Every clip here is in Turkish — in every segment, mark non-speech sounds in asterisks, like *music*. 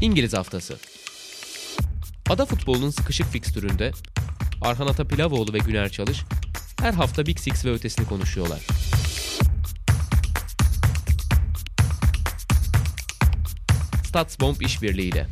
İngiliz Haftası Ada futbolunun sıkışık fikstüründe Arhan Atapilavoğlu ve Güner Çalış her hafta Big Six ve ötesini konuşuyorlar. Statsbomb işbirliğiyle.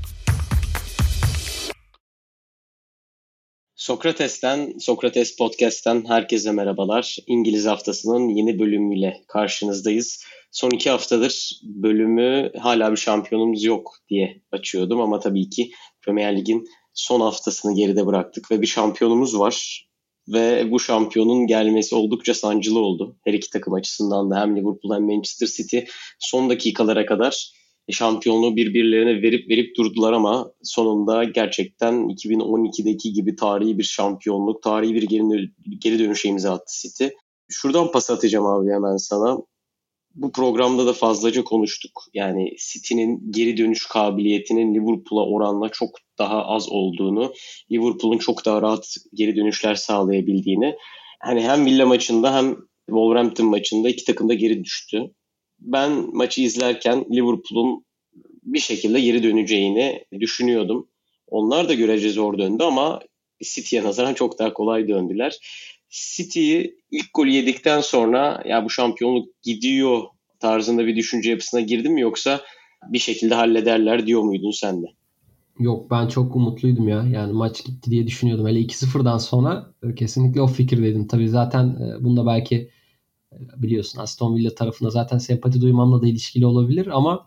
Sokrates'ten, Sokrates Podcast'ten herkese merhabalar. İngiliz haftasının yeni bölümüyle karşınızdayız. Son iki haftadır bölümü hala bir şampiyonumuz yok diye açıyordum ama tabii ki Premier Lig'in son haftasını geride bıraktık ve bir şampiyonumuz var. Ve bu şampiyonun gelmesi oldukça sancılı oldu. Her iki takım açısından da hem Liverpool hem Manchester City son dakikalara kadar şampiyonluğu birbirlerine verip verip durdular ama sonunda gerçekten 2012'deki gibi tarihi bir şampiyonluk, tarihi bir geri, geri dönüşe imza attı City. Şuradan pas atacağım abi hemen sana. Bu programda da fazlaca konuştuk. Yani City'nin geri dönüş kabiliyetinin Liverpool'a oranla çok daha az olduğunu, Liverpool'un çok daha rahat geri dönüşler sağlayabildiğini. Hani hem Villa maçında hem Wolverhampton maçında iki takım da geri düştü ben maçı izlerken Liverpool'un bir şekilde geri döneceğini düşünüyordum. Onlar da görece zor döndü ama City'ye nazaran çok daha kolay döndüler. City'yi ilk golü yedikten sonra ya bu şampiyonluk gidiyor tarzında bir düşünce yapısına girdin mi yoksa bir şekilde hallederler diyor muydun sen de? Yok ben çok umutluydum ya. Yani maç gitti diye düşünüyordum. Hele 2-0'dan sonra e, kesinlikle o fikirdeydim. Tabii zaten e, bunda belki biliyorsun Aston Villa tarafına zaten sempati duymamla da ilişkili olabilir ama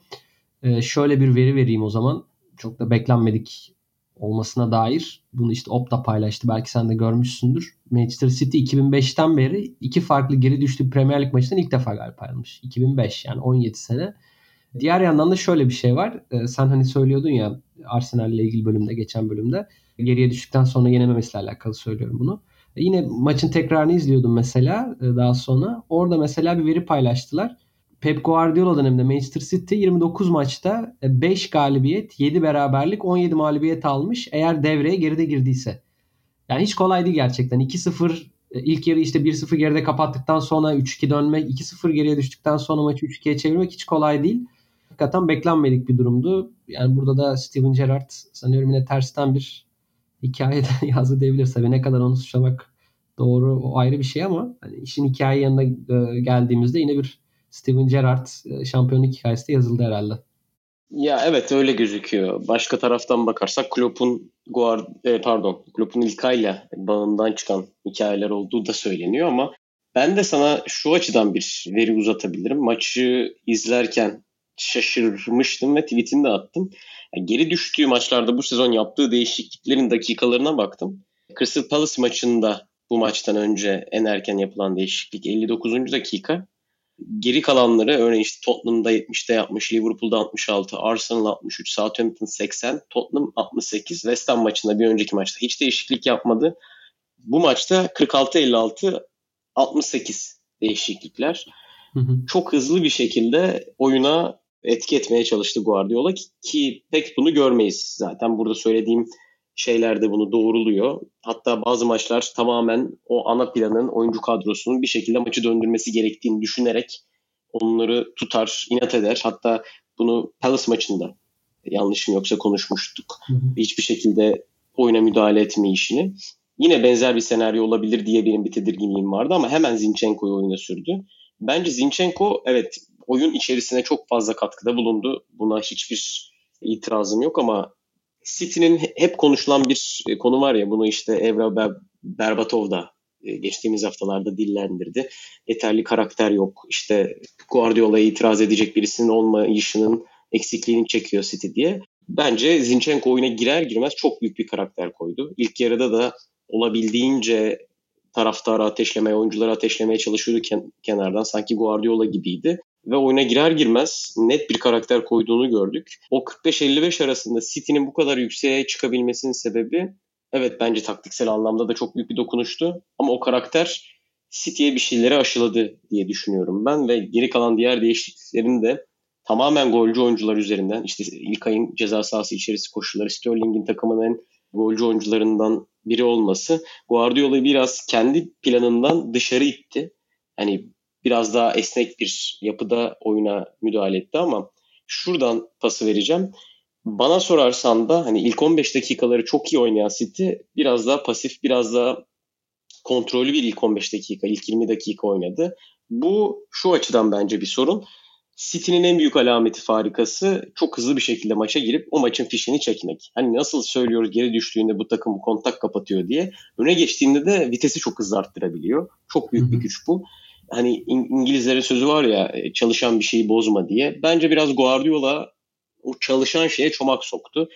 e, şöyle bir veri vereyim o zaman. Çok da beklenmedik olmasına dair. Bunu işte Opta paylaştı. Belki sen de görmüşsündür. Manchester City 2005'ten beri iki farklı geri düştüğü Premier Lig maçından ilk defa galip ayrılmış. 2005 yani 17 sene. Diğer yandan da şöyle bir şey var. E, sen hani söylüyordun ya Arsenal ile ilgili bölümde geçen bölümde geriye düştükten sonra yenememesiyle alakalı söylüyorum bunu. Yine maçın tekrarını izliyordum mesela e, daha sonra. Orada mesela bir veri paylaştılar. Pep Guardiola döneminde Manchester City 29 maçta 5 e, galibiyet, 7 beraberlik, 17 mağlubiyet almış eğer devreye geride girdiyse. Yani hiç kolay değil gerçekten. 2-0 e, ilk yarı işte 1-0 geride kapattıktan sonra 3-2 dönmek, 2-0 geriye düştükten sonra maçı 3-2'ye çevirmek hiç kolay değil. Hakikaten beklenmedik bir durumdu. Yani burada da Steven Gerrard sanıyorum yine tersten bir hikayeden *laughs* yazdı diyebiliriz. Tabii ne kadar onu suçlamak doğru o ayrı bir şey ama hani işin hikaye yanına e, geldiğimizde yine bir Steven Gerrard e, şampiyonluk hikayesi de yazıldı herhalde. Ya evet öyle gözüküyor. Başka taraftan bakarsak Klopp'un Guard e, pardon Klopp'un İlkay'la bağından çıkan hikayeler olduğu da söyleniyor ama ben de sana şu açıdan bir veri uzatabilirim. Maçı izlerken şaşırmıştım ve tweetini de attım. Yani geri düştüğü maçlarda bu sezon yaptığı değişikliklerin dakikalarına baktım. Crystal Palace maçında bu maçtan önce en erken yapılan değişiklik 59. dakika. Geri kalanları örneğin işte Tottenham'da 70'te yapmış, Liverpool'da 66, Arsenal 63, Southampton 80, Tottenham 68. West Ham maçında bir önceki maçta hiç değişiklik yapmadı. Bu maçta 46-56, 68 değişiklikler. Hı hı. Çok hızlı bir şekilde oyuna etki etmeye çalıştı Guardiola ki, ki pek bunu görmeyiz. Zaten burada söylediğim şeyler de bunu doğruluyor. Hatta bazı maçlar tamamen o ana planın, oyuncu kadrosunun bir şekilde maçı döndürmesi gerektiğini düşünerek onları tutar, inat eder. Hatta bunu Palace maçında yanlışım yoksa konuşmuştuk. Hı hı. Hiçbir şekilde oyuna müdahale etme işini. Yine benzer bir senaryo olabilir diye benim bir tedirginliğim vardı ama hemen Zinchenko'yu oyuna sürdü. Bence Zinchenko evet oyun içerisine çok fazla katkıda bulundu. Buna hiçbir itirazım yok ama City'nin hep konuşulan bir e, konu var ya bunu işte Evra Berbatov da e, geçtiğimiz haftalarda dillendirdi. Yeterli karakter yok. İşte Guardiola'ya itiraz edecek birisinin olmayışının eksikliğini çekiyor City diye. Bence Zinchenko oyuna girer girmez çok büyük bir karakter koydu. İlk yarıda da olabildiğince taraftarı ateşlemeye, oyuncuları ateşlemeye çalışıyordu ken- kenardan. Sanki Guardiola gibiydi ve oyuna girer girmez net bir karakter koyduğunu gördük. O 45-55 arasında City'nin bu kadar yükseğe çıkabilmesinin sebebi evet bence taktiksel anlamda da çok büyük bir dokunuştu ama o karakter City'ye bir şeyleri aşıladı diye düşünüyorum ben ve geri kalan diğer değişikliklerin de tamamen golcü oyuncular üzerinden işte ilk ayın ceza sahası içerisi koşulları Sterling'in takımının golcü oyuncularından biri olması Guardiola'yı biraz kendi planından dışarı itti. Hani biraz daha esnek bir yapıda oyuna müdahale etti ama şuradan pası vereceğim. Bana sorarsan da hani ilk 15 dakikaları çok iyi oynayan City biraz daha pasif, biraz daha kontrollü bir ilk 15 dakika, ilk 20 dakika oynadı. Bu şu açıdan bence bir sorun. City'nin en büyük alameti farikası çok hızlı bir şekilde maça girip o maçın fişini çekmek. Hani nasıl söylüyoruz geri düştüğünde bu takım kontak kapatıyor diye. Öne geçtiğinde de vitesi çok hızlı arttırabiliyor. Çok büyük bir güç bu. Hani İngilizlerin sözü var ya e, çalışan bir şeyi bozma diye. Bence biraz Guardiola o çalışan şeye çomak soktu.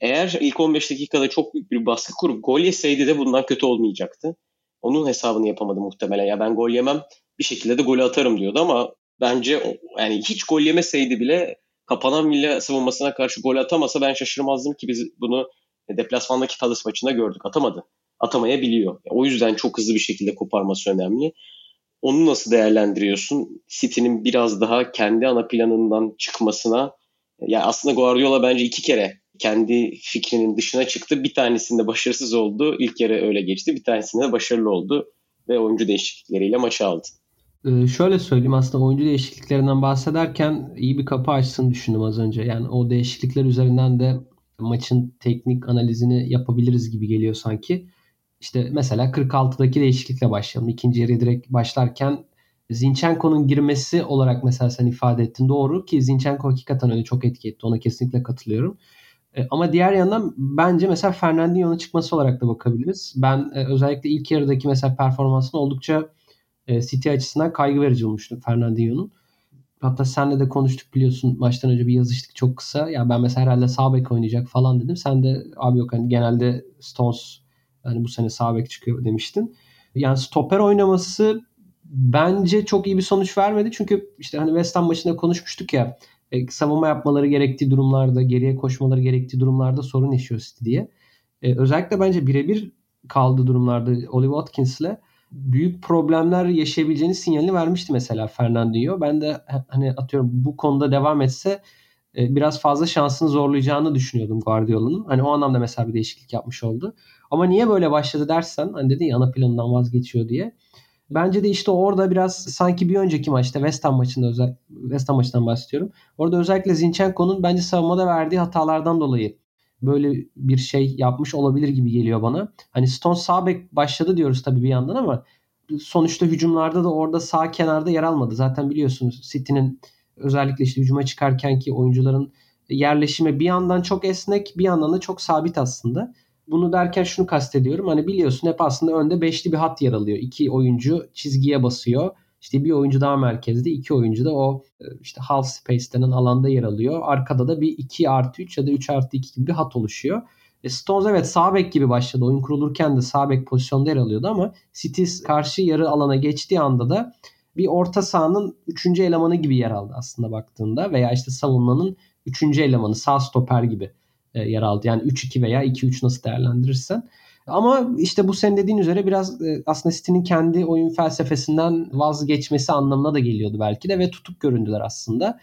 Eğer ilk 15 dakikada çok büyük bir baskı kurup gol yeseydi de bundan kötü olmayacaktı. Onun hesabını yapamadı muhtemelen. Ya ben gol yemem bir şekilde de golü atarım diyordu ama bence yani hiç gol yemeseydi bile kapanan Villa savunmasına karşı gol atamasa ben şaşırmazdım ki biz bunu deplasmandaki Palace maçında gördük. Atamadı. Atamayabiliyor. O yüzden çok hızlı bir şekilde koparması önemli. Onu nasıl değerlendiriyorsun? City'nin biraz daha kendi ana planından çıkmasına ya aslında Guardiola bence iki kere kendi fikrinin dışına çıktı. Bir tanesinde başarısız oldu. İlk kere öyle geçti. Bir tanesinde başarılı oldu ve oyuncu değişiklikleriyle maçı aldı. Ee, şöyle söyleyeyim aslında oyuncu değişikliklerinden bahsederken iyi bir kapı açsın düşündüm az önce. Yani o değişiklikler üzerinden de maçın teknik analizini yapabiliriz gibi geliyor sanki. İşte mesela 46'daki değişiklikle başlayalım. İkinci yarıya direkt başlarken Zinchenko'nun girmesi olarak mesela sen ifade ettin. Doğru ki Zinchenko hakikaten öyle çok etki etti. Ona kesinlikle katılıyorum. E, ama diğer yandan bence mesela Fernandinho'nun çıkması olarak da bakabiliriz. Ben e, özellikle ilk yarıdaki mesela performansını oldukça e, City açısından kaygı verici olmuştu Fernandinho'nun. Hatta senle de konuştuk biliyorsun maçtan önce bir yazıştık çok kısa. Ya ben mesela herhalde sağ bek oynayacak falan dedim. Sen de abi yok hani genelde Stones hani bu sene sağ bek çıkıyor demiştin. Yani stoper oynaması bence çok iyi bir sonuç vermedi. Çünkü işte hani West Ham maçında konuşmuştuk ya e, savunma yapmaları gerektiği durumlarda, geriye koşmaları gerektiği durumlarda sorun yaşıyor City diye. E, özellikle bence birebir kaldığı durumlarda Oliver Watkins'le büyük problemler yaşayabileceğini sinyalini vermişti mesela Fernandinho. Ben de hani atıyorum bu konuda devam etse e, biraz fazla şansını zorlayacağını düşünüyordum Guardiola'nın. Hani o anlamda mesela bir değişiklik yapmış oldu. Ama niye böyle başladı dersen hani dedin ya ana planından vazgeçiyor diye. Bence de işte orada biraz sanki bir önceki maçta West Ham maçında özel West Ham maçından bahsediyorum. Orada özellikle Zinchenko'nun bence savunmada verdiği hatalardan dolayı böyle bir şey yapmış olabilir gibi geliyor bana. Hani Stone sağ bek başladı diyoruz tabii bir yandan ama sonuçta hücumlarda da orada sağ kenarda yer almadı. Zaten biliyorsunuz City'nin özellikle işte hücuma çıkarken ki oyuncuların yerleşimi bir yandan çok esnek bir yandan da çok sabit aslında. Bunu derken şunu kastediyorum. Hani biliyorsun hep aslında önde beşli bir hat yer alıyor. İki oyuncu çizgiye basıyor. İşte bir oyuncu daha merkezde, iki oyuncu da o e, işte half space denen alanda yer alıyor. Arkada da bir 2 artı 3 ya da 3 artı 2 gibi bir hat oluşuyor. E Stones evet sağ bek gibi başladı. Oyun kurulurken de sağ bek pozisyonda yer alıyordu ama City karşı yarı alana geçtiği anda da bir orta sahanın 3. elemanı gibi yer aldı aslında baktığında veya işte savunmanın 3. elemanı sağ stoper gibi yer aldı. Yani 3-2 veya 2-3 nasıl değerlendirirsen. Ama işte bu sen dediğin üzere biraz e, aslında City'nin kendi oyun felsefesinden vazgeçmesi anlamına da geliyordu belki de ve tutuk göründüler aslında.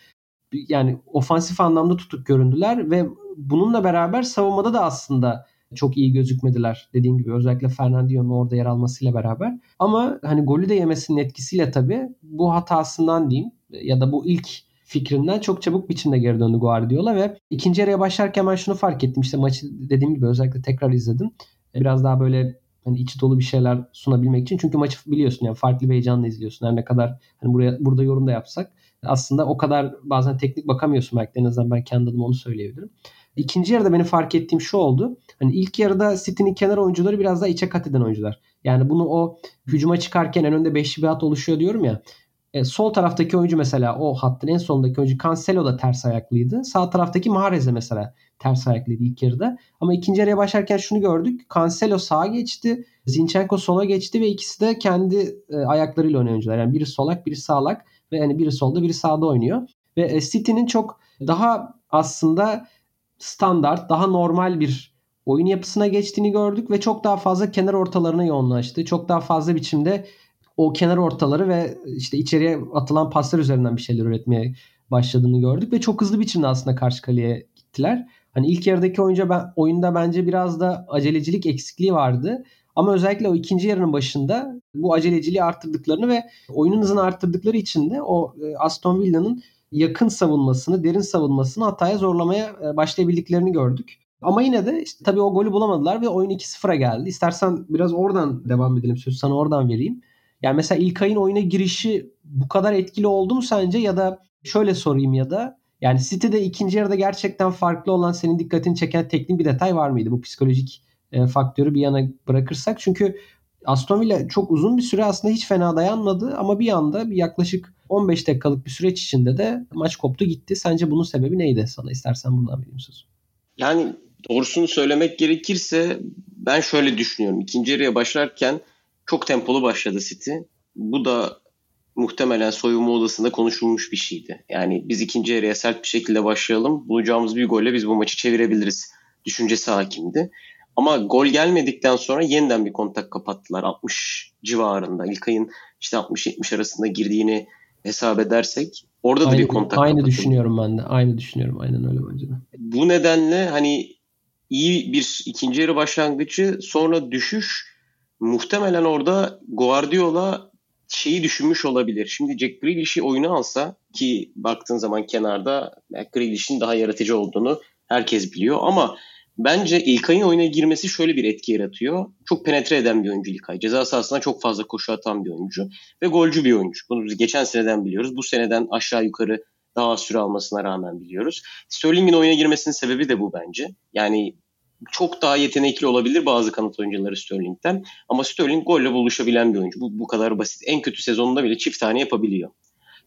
Yani ofansif anlamda tutuk göründüler ve bununla beraber savunmada da aslında çok iyi gözükmediler. Dediğim gibi özellikle Fernandinho'nun orada yer almasıyla beraber. Ama hani golü de yemesinin etkisiyle tabii bu hatasından diyeyim ya da bu ilk fikrinden çok çabuk biçimde geri döndü Guardiola ve ikinci yarıya başlarken ben şunu fark ettim. İşte maçı dediğim gibi özellikle tekrar izledim. Biraz daha böyle hani içi dolu bir şeyler sunabilmek için. Çünkü maçı biliyorsun yani farklı bir heyecanla izliyorsun. Her ne kadar hani buraya burada yorum da yapsak aslında o kadar bazen teknik bakamıyorsun belki en azından ben kendi adıma onu söyleyebilirim. İkinci yarıda benim fark ettiğim şu oldu. Hani ilk yarıda City'nin kenar oyuncuları biraz daha içe kat eden oyuncular. Yani bunu o hücuma çıkarken en önde beşli bir hat oluşuyor diyorum ya. E, sol taraftaki oyuncu mesela o hattın en sonundaki oyuncu Cancelo da ters ayaklıydı. Sağ taraftaki Mahrez de mesela ters ayaklıydı ilk yarıda. Ama ikinci yarıya başlarken şunu gördük. Cancelo sağa geçti. Zinchenko sola geçti ve ikisi de kendi e, ayaklarıyla oynayan oyuncular. Yani biri solak, biri sağlak ve yani biri solda, biri sağda oynuyor. Ve e, City'nin çok daha aslında standart, daha normal bir oyun yapısına geçtiğini gördük ve çok daha fazla kenar ortalarına yoğunlaştı. Çok daha fazla biçimde o kenar ortaları ve işte içeriye atılan paslar üzerinden bir şeyler üretmeye başladığını gördük ve çok hızlı biçimde aslında karşı kaleye gittiler. Hani ilk yarıdaki oyunca ben, oyunda bence biraz da acelecilik eksikliği vardı. Ama özellikle o ikinci yarının başında bu aceleciliği arttırdıklarını ve oyunun hızını arttırdıkları için de o e, Aston Villa'nın yakın savunmasını, derin savunmasını hataya zorlamaya e, başlayabildiklerini gördük. Ama yine de işte tabii o golü bulamadılar ve oyun 2-0'a geldi. İstersen biraz oradan devam edelim. Sözü sana oradan vereyim. Yani mesela İlkay'ın oyuna girişi bu kadar etkili oldu mu sence ya da şöyle sorayım ya da yani City'de ikinci yarıda gerçekten farklı olan senin dikkatini çeken teknik bir detay var mıydı? Bu psikolojik e, faktörü bir yana bırakırsak. Çünkü Aston Villa çok uzun bir süre aslında hiç fena dayanmadı ama bir anda bir yaklaşık 15 dakikalık bir süreç içinde de maç koptu gitti. Sence bunun sebebi neydi sana? İstersen buradan vereyim sözü. Yani doğrusunu söylemek gerekirse ben şöyle düşünüyorum. İkinci yarıya başlarken çok tempolu başladı City. Bu da muhtemelen soyunma odasında konuşulmuş bir şeydi. Yani biz ikinci yarıya sert bir şekilde başlayalım. Bulacağımız bir golle biz bu maçı çevirebiliriz düşüncesi hakimdi. Ama gol gelmedikten sonra yeniden bir kontak kapattılar 60 civarında. İlkay'ın işte 60-70 arasında girdiğini hesap edersek orada aynı, da bir kontak Aynı kapatıldı. düşünüyorum ben de. Aynı düşünüyorum. Aynen öyle bence de. Bu nedenle hani iyi bir ikinci yarı başlangıcı sonra düşüş muhtemelen orada Guardiola şeyi düşünmüş olabilir. Şimdi Jack Grealish'i oyuna alsa ki baktığın zaman kenarda Grealish'in daha yaratıcı olduğunu herkes biliyor ama bence İlkay'ın oyuna girmesi şöyle bir etki yaratıyor. Çok penetre eden bir oyuncu İlkay. Ceza sahasına çok fazla koşu atan bir oyuncu ve golcü bir oyuncu. Bunu biz geçen seneden biliyoruz. Bu seneden aşağı yukarı daha süre almasına rağmen biliyoruz. Sterling'in oyuna girmesinin sebebi de bu bence. Yani çok daha yetenekli olabilir bazı kanat oyuncuları Sterling'den. Ama Sterling golle buluşabilen bir oyuncu. Bu, bu kadar basit. En kötü sezonunda bile çift tane yapabiliyor.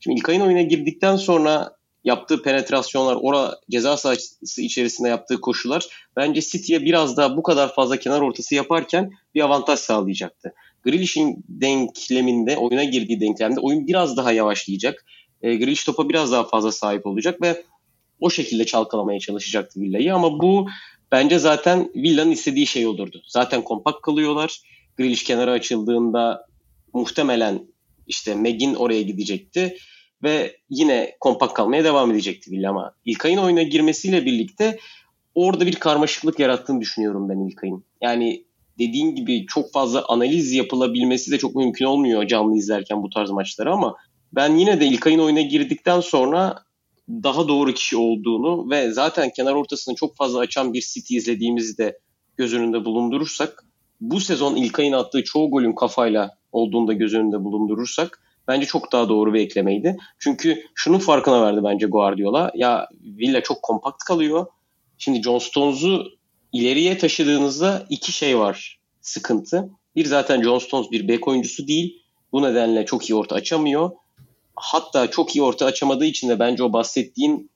Şimdi İlkay'ın oyuna girdikten sonra yaptığı penetrasyonlar, ora ceza sahası içerisinde yaptığı koşular bence City'ye biraz daha bu kadar fazla kenar ortası yaparken bir avantaj sağlayacaktı. Grealish'in denkleminde, oyuna girdiği denklemde oyun biraz daha yavaşlayacak. E, Grealish topa biraz daha fazla sahip olacak ve o şekilde çalkalamaya çalışacaktı Villa'yı ama bu bence zaten Villa'nın istediği şey olurdu. Zaten kompakt kalıyorlar. Grealish kenara açıldığında muhtemelen işte Meg'in oraya gidecekti ve yine kompakt kalmaya devam edecekti Villa ama İlkay'ın oyuna girmesiyle birlikte orada bir karmaşıklık yarattığını düşünüyorum ben İlkay'ın. Yani dediğin gibi çok fazla analiz yapılabilmesi de çok mümkün olmuyor canlı izlerken bu tarz maçları ama ben yine de İlkay'ın oyuna girdikten sonra daha doğru kişi olduğunu ve zaten kenar ortasını çok fazla açan bir City izlediğimizi de göz önünde bulundurursak bu sezon İlkay'ın attığı çoğu golün kafayla olduğunu da göz önünde bulundurursak bence çok daha doğru bir eklemeydi. Çünkü şunun farkına verdi bence Guardiola. Ya Villa çok kompakt kalıyor. Şimdi John Stones'u ileriye taşıdığınızda iki şey var sıkıntı. Bir zaten John Stones bir bek oyuncusu değil. Bu nedenle çok iyi orta açamıyor hatta çok iyi orta açamadığı için de bence o bahsettiğin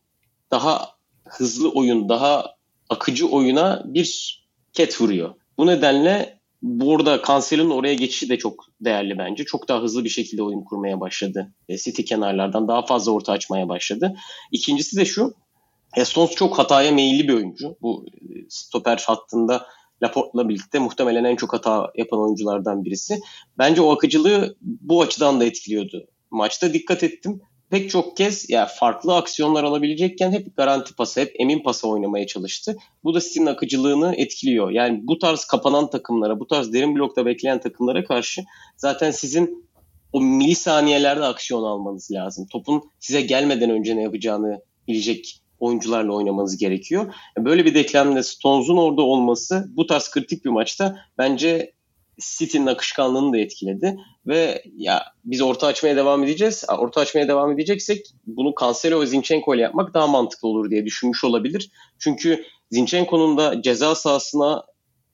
daha hızlı oyun, daha akıcı oyuna bir ket vuruyor. Bu nedenle burada Cancelo'nun oraya geçişi de çok değerli bence. Çok daha hızlı bir şekilde oyun kurmaya başladı. E, City kenarlardan daha fazla orta açmaya başladı. İkincisi de şu. Stones çok hataya meyilli bir oyuncu. Bu e, stoper hattında Laporte'la birlikte muhtemelen en çok hata yapan oyunculardan birisi. Bence o akıcılığı bu açıdan da etkiliyordu maçta dikkat ettim. Pek çok kez ya yani farklı aksiyonlar alabilecekken hep garanti pası, hep emin pası oynamaya çalıştı. Bu da City'nin akıcılığını etkiliyor. Yani bu tarz kapanan takımlara, bu tarz derin blokta bekleyen takımlara karşı zaten sizin o milisaniyelerde aksiyon almanız lazım. Topun size gelmeden önce ne yapacağını bilecek oyuncularla oynamanız gerekiyor. Böyle bir denklemde Stones'un orada olması bu tarz kritik bir maçta bence City'nin akışkanlığını da etkiledi. Ve ya biz orta açmaya devam edeceğiz. Orta açmaya devam edeceksek bunu Cancelo ve Zinchenko ile yapmak daha mantıklı olur diye düşünmüş olabilir. Çünkü Zinchenko'nun da ceza sahasına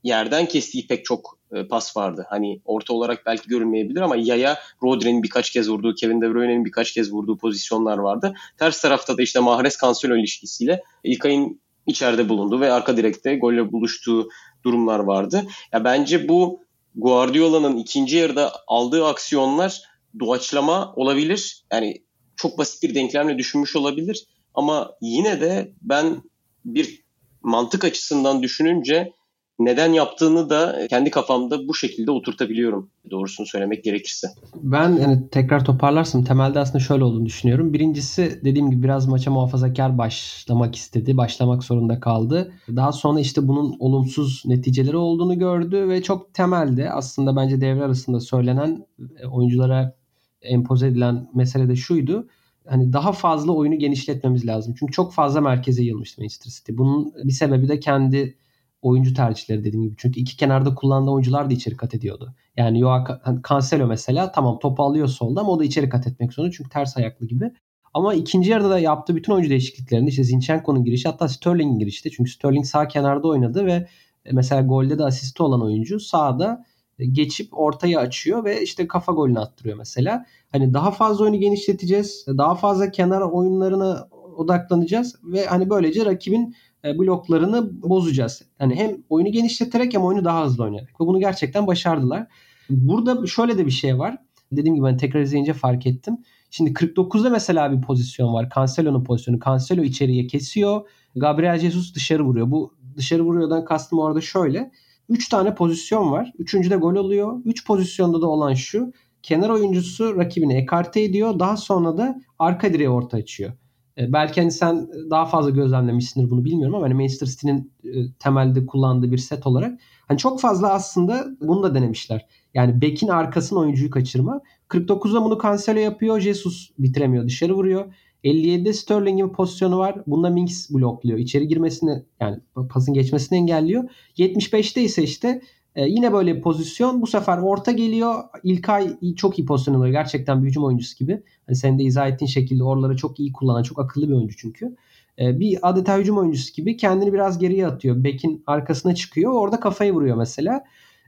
yerden kestiği pek çok e, pas vardı. Hani orta olarak belki görünmeyebilir ama yaya Rodri'nin birkaç kez vurduğu, Kevin De Bruyne'nin birkaç kez vurduğu pozisyonlar vardı. Ters tarafta da işte Mahrez Cancelo ilişkisiyle İlkay'ın içeride bulunduğu ve arka direkte golle buluştuğu durumlar vardı. Ya bence bu Guardiola'nın ikinci yarıda aldığı aksiyonlar doğaçlama olabilir. Yani çok basit bir denklemle düşünmüş olabilir. Ama yine de ben bir mantık açısından düşününce neden yaptığını da kendi kafamda bu şekilde oturtabiliyorum doğrusunu söylemek gerekirse. Ben yani tekrar toparlarsam temelde aslında şöyle olduğunu düşünüyorum. Birincisi dediğim gibi biraz maça muhafazakar başlamak istedi. Başlamak zorunda kaldı. Daha sonra işte bunun olumsuz neticeleri olduğunu gördü ve çok temelde aslında bence devre arasında söylenen e, oyunculara empoze edilen mesele de şuydu. hani daha fazla oyunu genişletmemiz lazım. Çünkü çok fazla merkeze yığılmıştı Manchester City. Bunun bir sebebi de kendi oyuncu tercihleri dediğim gibi. Çünkü iki kenarda kullandığı oyuncular da içeri kat ediyordu. Yani Joao Cancelo mesela tamam topu alıyor solda ama o da içeri kat etmek zorunda. Çünkü ters ayaklı gibi. Ama ikinci yarıda da yaptığı bütün oyuncu değişikliklerinde işte Zinchenko'nun girişi hatta Sterling'in girişi. Çünkü Sterling sağ kenarda oynadı ve e, mesela golde de asisti olan oyuncu sağda e, geçip ortaya açıyor ve işte kafa golünü attırıyor mesela. Hani daha fazla oyunu genişleteceğiz. Daha fazla kenar oyunlarına odaklanacağız ve hani böylece rakibin bloklarını bozacağız. Hani hem oyunu genişleterek hem oyunu daha hızlı oynayarak. Ve bunu gerçekten başardılar. Burada şöyle de bir şey var. Dediğim gibi ben tekrar izleyince fark ettim. Şimdi 49'da mesela bir pozisyon var. Cancelo'nun pozisyonu. Cancelo içeriye kesiyor. Gabriel Jesus dışarı vuruyor. Bu dışarı vuruyordan kastım orada şöyle. 3 tane pozisyon var. Üçüncüde gol oluyor. 3 pozisyonda da olan şu. Kenar oyuncusu rakibini ekarte ediyor. Daha sonra da arka direğe orta açıyor. E, belki hani sen daha fazla gözlemlemişsindir bunu bilmiyorum ama hani Manchester City'nin e, temelde kullandığı bir set olarak hani çok fazla aslında bunu da denemişler. Yani bekin arkasını oyuncuyu kaçırma. 49'da bunu Cancelo yapıyor. Jesus bitiremiyor. Dışarı vuruyor. 57'de Sterling'in pozisyonu var. Bunda Minks blokluyor. İçeri girmesini yani pasın geçmesini engelliyor. 75'te ise işte e, yine böyle pozisyon. Bu sefer orta geliyor. İlkay çok iyi pozisyon alıyor. Gerçekten bir hücum oyuncusu gibi. Hani sen de izah ettiğin şekilde oraları çok iyi kullanan, çok akıllı bir oyuncu çünkü. E, bir adeta hücum oyuncusu gibi kendini biraz geriye atıyor. Bekin arkasına çıkıyor. Orada kafayı vuruyor mesela.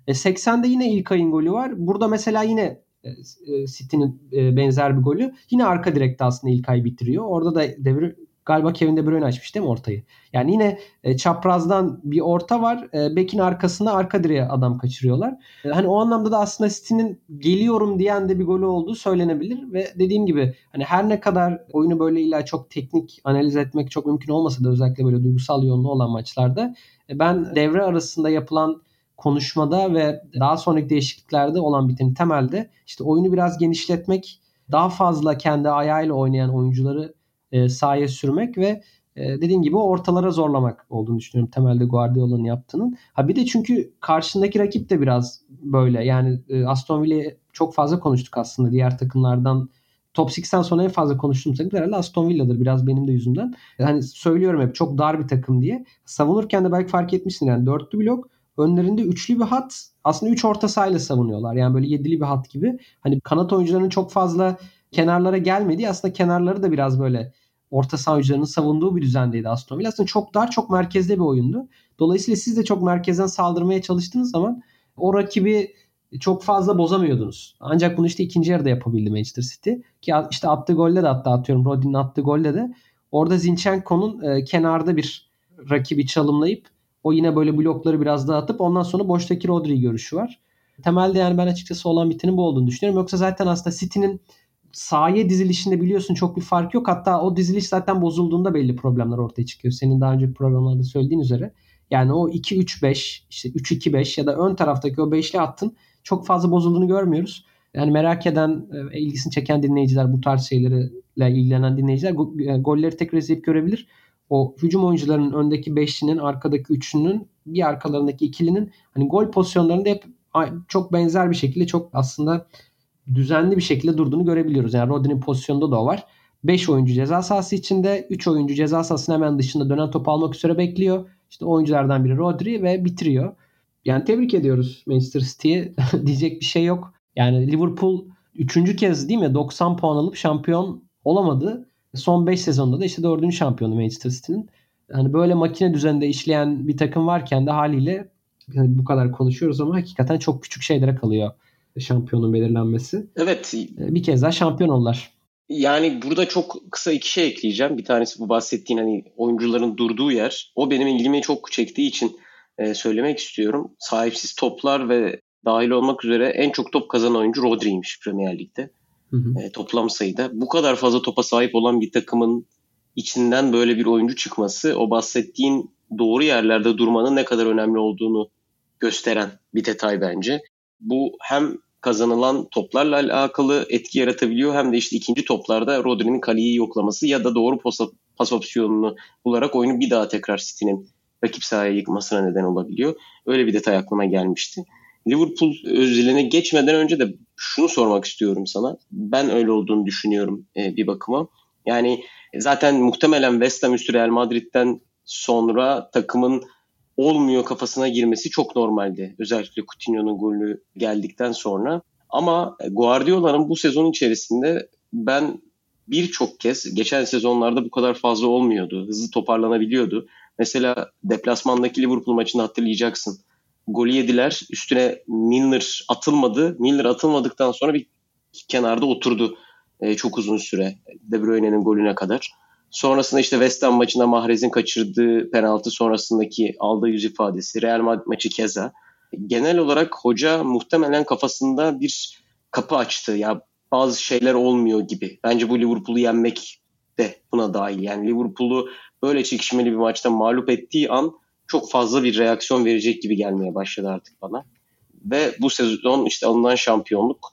E, 80'de yine İlkay'ın golü var. Burada mesela yine e, e, City'nin e, benzer bir golü. Yine arka direkte aslında İlkay bitiriyor. Orada da devir galiba Kevin De Bruyne açmış değil mi ortayı? Yani yine e, çaprazdan bir orta var. E, Bekin arkasında arka direğe adam kaçırıyorlar. E, hani o anlamda da aslında City'nin geliyorum diyen de bir golü olduğu söylenebilir ve dediğim gibi hani her ne kadar oyunu böyle illa çok teknik analiz etmek çok mümkün olmasa da özellikle böyle duygusal yoğunluğu olan maçlarda e, ben devre arasında yapılan konuşmada ve daha sonraki değişikliklerde olan bitenin temelde işte oyunu biraz genişletmek, daha fazla kendi ayağıyla oynayan oyuncuları e, sahaya sürmek ve e, dediğim gibi ortalara zorlamak olduğunu düşünüyorum temelde Guardiola'nın yaptığının. Ha bir de çünkü karşındaki rakip de biraz böyle. Yani e, Aston Villa'yı çok fazla konuştuk aslında diğer takımlardan. Top 6'den sonra en fazla konuştuğum takım herhalde Aston Villa'dır biraz benim de yüzümden. Hani söylüyorum hep çok dar bir takım diye. Savunurken de belki fark etmişsin yani dörtlü blok önlerinde üçlü bir hat aslında üç orta sahayla savunuyorlar. Yani böyle yedili bir hat gibi. Hani kanat oyuncularının çok fazla kenarlara gelmediği aslında kenarları da biraz böyle orta saha savunduğu bir düzendeydi Aston Villa. Aslında çok dar, çok merkezde bir oyundu. Dolayısıyla siz de çok merkezden saldırmaya çalıştığınız zaman o rakibi çok fazla bozamıyordunuz. Ancak bunu işte ikinci yarıda yapabildi Manchester City. Ki işte attığı golde de hatta atıyorum Rodin'in attığı golde de orada Zinchenko'nun e, kenarda bir rakibi çalımlayıp o yine böyle blokları biraz daha atıp ondan sonra boştaki Rodri görüşü var. Temelde yani ben açıkçası olan bitinin bu olduğunu düşünüyorum. Yoksa zaten aslında City'nin sahaya dizilişinde biliyorsun çok bir fark yok. Hatta o diziliş zaten bozulduğunda belli problemler ortaya çıkıyor. Senin daha önce programlarda söylediğin üzere. Yani o 2-3-5 işte 3-2-5 ya da ön taraftaki o beşli hattın çok fazla bozulduğunu görmüyoruz. Yani merak eden, e, ilgisini çeken dinleyiciler, bu tarz şeylerle ilgilenen dinleyiciler e, golleri tekrar izleyip görebilir. O hücum oyuncularının öndeki beşlinin, arkadaki üçlünün, bir arkalarındaki ikilinin hani gol pozisyonlarında hep çok benzer bir şekilde çok aslında düzenli bir şekilde durduğunu görebiliyoruz. Yani Rodri'nin pozisyonunda da o var. 5 oyuncu ceza sahası içinde, 3 oyuncu ceza sahasının hemen dışında dönen top almak üzere bekliyor. İşte oyunculardan biri Rodri ve bitiriyor. Yani tebrik ediyoruz Manchester City'ye. *laughs* Diyecek bir şey yok. Yani Liverpool 3. kez değil mi 90 puan alıp şampiyon olamadı. Son 5 sezonda da işte 4. şampiyonu Manchester City'nin. Yani böyle makine düzeninde işleyen bir takım varken de haliyle yani bu kadar konuşuyoruz ama hakikaten çok küçük şeylere kalıyor şampiyonun belirlenmesi. Evet. Ee, bir kez daha şampiyon oldular. Yani burada çok kısa iki şey ekleyeceğim. Bir tanesi bu bahsettiğin hani oyuncuların durduğu yer. O benim ilgimi çok çektiği için e, söylemek istiyorum. Sahipsiz toplar ve dahil olmak üzere en çok top kazanan oyuncu Rodri'ymiş Premier Lig'de. Hı hı. E, toplam sayıda. Bu kadar fazla topa sahip olan bir takımın içinden böyle bir oyuncu çıkması o bahsettiğin doğru yerlerde durmanın ne kadar önemli olduğunu gösteren bir detay bence bu hem kazanılan toplarla alakalı etki yaratabiliyor hem de işte ikinci toplarda Rodri'nin kaleyi yoklaması ya da doğru pas, pas opsiyonunu bularak oyunu bir daha tekrar City'nin rakip sahaya yıkmasına neden olabiliyor. Öyle bir detay aklıma gelmişti. Liverpool özeline geçmeden önce de şunu sormak istiyorum sana. Ben öyle olduğunu düşünüyorum e, bir bakıma. Yani zaten muhtemelen West Ham üstü Real Madrid'den sonra takımın olmuyor kafasına girmesi çok normaldi. Özellikle Coutinho'nun golü geldikten sonra. Ama Guardiola'nın bu sezon içerisinde ben birçok kez geçen sezonlarda bu kadar fazla olmuyordu. Hızlı toparlanabiliyordu. Mesela deplasmandaki Liverpool maçını hatırlayacaksın. Golü yediler. Üstüne Milner atılmadı. Milner atılmadıktan sonra bir kenarda oturdu e, çok uzun süre. De Bruyne'nin golüne kadar. Sonrasında işte West Ham maçında Mahrez'in kaçırdığı penaltı sonrasındaki aldığı yüz ifadesi. Real Madrid maçı keza. Genel olarak hoca muhtemelen kafasında bir kapı açtı. Ya bazı şeyler olmuyor gibi. Bence bu Liverpool'u yenmek de buna dahil. Yani Liverpool'u böyle çekişmeli bir maçta mağlup ettiği an çok fazla bir reaksiyon verecek gibi gelmeye başladı artık bana. Ve bu sezon işte alınan şampiyonluk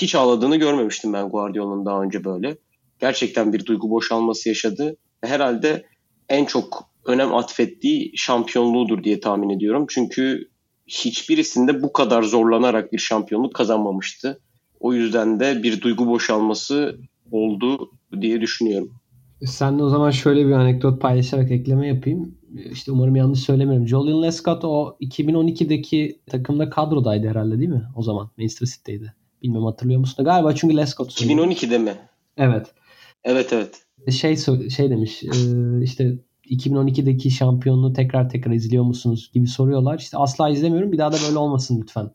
hiç ağladığını görmemiştim ben Guardiola'nın daha önce böyle. Gerçekten bir duygu boşalması yaşadı. Herhalde en çok önem atfettiği şampiyonluğudur diye tahmin ediyorum. Çünkü hiçbirisinde bu kadar zorlanarak bir şampiyonluk kazanmamıştı. O yüzden de bir duygu boşalması oldu diye düşünüyorum. Sen de o zaman şöyle bir anekdot paylaşarak ekleme yapayım. İşte umarım yanlış söylemiyorum. Julian Lescott o 2012'deki takımda kadrodaydı herhalde değil mi? O zaman Manchester City'deydi. Bilmem hatırlıyor musun? Galiba çünkü Lescott. 2012'de mi? Evet. Evet evet. Şey şey demiş işte 2012'deki şampiyonluğu tekrar tekrar izliyor musunuz gibi soruyorlar. İşte asla izlemiyorum bir daha da böyle olmasın lütfen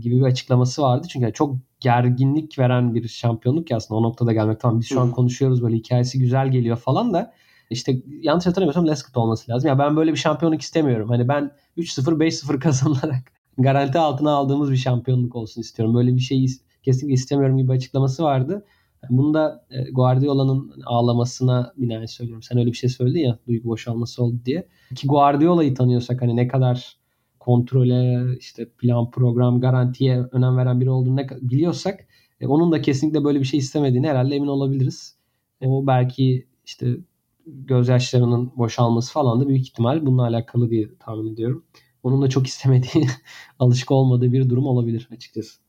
gibi bir açıklaması vardı. Çünkü çok gerginlik veren bir şampiyonluk ya aslında o noktada gelmek. Tamam biz şu an konuşuyoruz böyle hikayesi güzel geliyor falan da işte yanlış hatırlamıyorsam Lescott olması lazım. Ya ben böyle bir şampiyonluk istemiyorum. Hani ben 3-0 5-0 kazanarak *laughs* garanti altına aldığımız bir şampiyonluk olsun istiyorum. Böyle bir şeyi kesinlikle istemiyorum gibi açıklaması vardı. Bunu da e, Guardiola'nın ağlamasına binaen söylüyorum. Sen öyle bir şey söyledin ya duygu boşalması oldu diye. Ki Guardiola'yı tanıyorsak hani ne kadar kontrole, işte plan, program, garantiye önem veren biri olduğunu biliyorsak e, onun da kesinlikle böyle bir şey istemediğini herhalde emin olabiliriz. O belki işte gözyaşlarının boşalması falan da büyük ihtimal bununla alakalı diye tahmin ediyorum. Onun da çok istemediği, *laughs* alışık olmadığı bir durum olabilir açıkçası.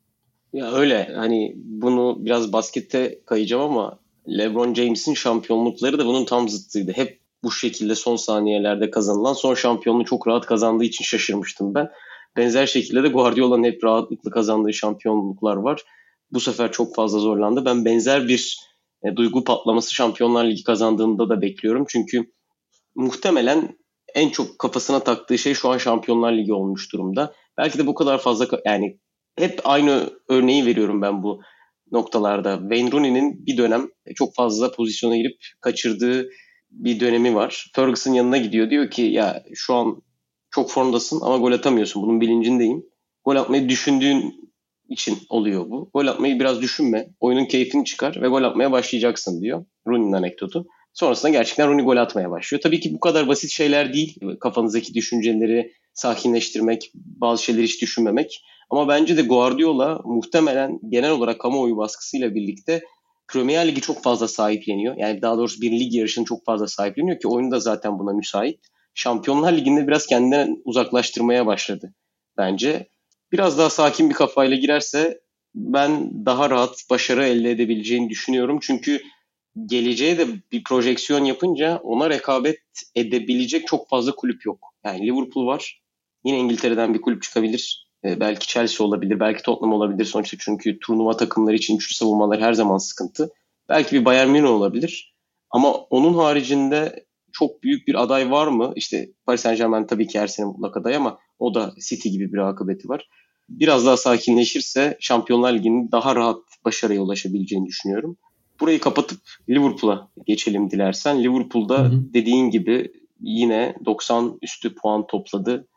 Ya öyle hani bunu biraz baskette kayacağım ama LeBron James'in şampiyonlukları da bunun tam zıttıydı. Hep bu şekilde son saniyelerde kazanılan son şampiyonluğu çok rahat kazandığı için şaşırmıştım ben. Benzer şekilde de Guardiola'nın hep rahatlıkla kazandığı şampiyonluklar var. Bu sefer çok fazla zorlandı. Ben benzer bir e, duygu patlaması Şampiyonlar Ligi kazandığında da bekliyorum. Çünkü muhtemelen en çok kafasına taktığı şey şu an Şampiyonlar Ligi olmuş durumda. Belki de bu kadar fazla yani hep aynı örneği veriyorum ben bu noktalarda. Wayne Rooney'nin bir dönem çok fazla pozisyona girip kaçırdığı bir dönemi var. Ferguson yanına gidiyor. Diyor ki ya şu an çok formdasın ama gol atamıyorsun. Bunun bilincindeyim. Gol atmayı düşündüğün için oluyor bu. Gol atmayı biraz düşünme. Oyunun keyfini çıkar ve gol atmaya başlayacaksın diyor. Rooney'nin anekdotu. Sonrasında gerçekten Rooney gol atmaya başlıyor. Tabii ki bu kadar basit şeyler değil. Kafanızdaki düşünceleri sakinleştirmek, bazı şeyleri hiç düşünmemek. Ama bence de Guardiola muhtemelen genel olarak kamuoyu baskısıyla birlikte Premier Ligi çok fazla sahipleniyor. Yani daha doğrusu bir lig yarışını çok fazla sahipleniyor ki oyunu da zaten buna müsait. Şampiyonlar Ligi'nde biraz kendinden uzaklaştırmaya başladı bence. Biraz daha sakin bir kafayla girerse ben daha rahat başarı elde edebileceğini düşünüyorum. Çünkü geleceğe de bir projeksiyon yapınca ona rekabet edebilecek çok fazla kulüp yok. Yani Liverpool var. Yine İngiltere'den bir kulüp çıkabilir. Ee, belki Chelsea olabilir, belki Tottenham olabilir. Sonuçta çünkü turnuva takımları için üçlü savunmalar her zaman sıkıntı. Belki bir Bayern Münih olabilir. Ama onun haricinde çok büyük bir aday var mı? İşte Paris Saint Germain tabii ki her sene mutlak aday ama o da City gibi bir akıbeti var. Biraz daha sakinleşirse Şampiyonlar Ligi'nin daha rahat başarıya ulaşabileceğini düşünüyorum. Burayı kapatıp Liverpool'a geçelim dilersen. Liverpool'da hı hı. dediğin gibi yine 90 üstü puan topladı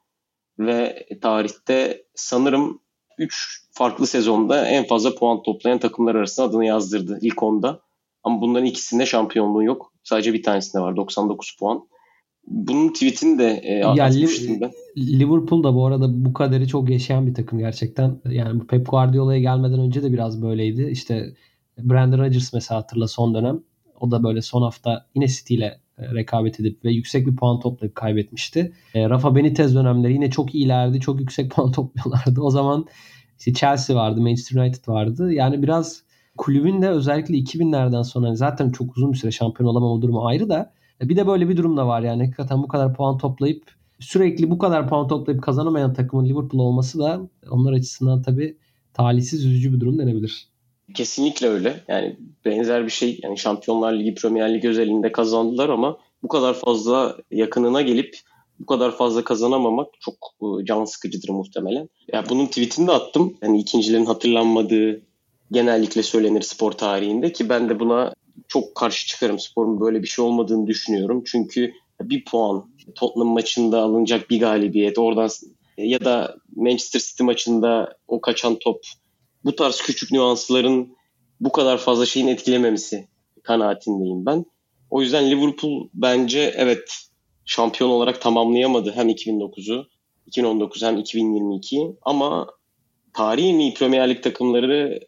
ve tarihte sanırım 3 farklı sezonda en fazla puan toplayan takımlar arasında adını yazdırdı ilk onda. Ama bunların ikisinde şampiyonluğu yok. Sadece bir tanesinde var 99 puan. Bunun tweetini de e, ya, atmıştım ben. Liverpool da bu arada bu kaderi çok yaşayan bir takım gerçekten. Yani Pep Guardiola'ya gelmeden önce de biraz böyleydi. İşte Brandon Rodgers mesela hatırla son dönem. O da böyle son hafta yine City ile rekabet edip ve yüksek bir puan toplayıp kaybetmişti. E, Rafa Benitez dönemleri yine çok iyilerdi. Çok yüksek *laughs* puan topluyorlardı. O zaman işte Chelsea vardı, Manchester United vardı. Yani biraz kulübün de özellikle 2000'lerden sonra hani zaten çok uzun bir süre şampiyon olamama durumu ayrı da e, bir de böyle bir durum da var yani hakikaten bu kadar puan toplayıp sürekli bu kadar puan toplayıp kazanamayan takımın Liverpool olması da onlar açısından tabii talihsiz üzücü bir durum denebilir. Kesinlikle öyle. Yani benzer bir şey. Yani Şampiyonlar Ligi, Premier Lig özelinde kazandılar ama bu kadar fazla yakınına gelip bu kadar fazla kazanamamak çok e, can sıkıcıdır muhtemelen. Ya bunun tweetini de attım. Yani ikincilerin hatırlanmadığı genellikle söylenir spor tarihinde ki ben de buna çok karşı çıkarım. Sporun böyle bir şey olmadığını düşünüyorum. Çünkü bir puan Tottenham maçında alınacak bir galibiyet oradan ya da Manchester City maçında o kaçan top bu tarz küçük nüansların bu kadar fazla şeyin etkilememesi kanaatindeyim ben. O yüzden Liverpool bence evet şampiyon olarak tamamlayamadı hem 2009'u 2019 hem 2022 ama tarihi en Premier Lig takımları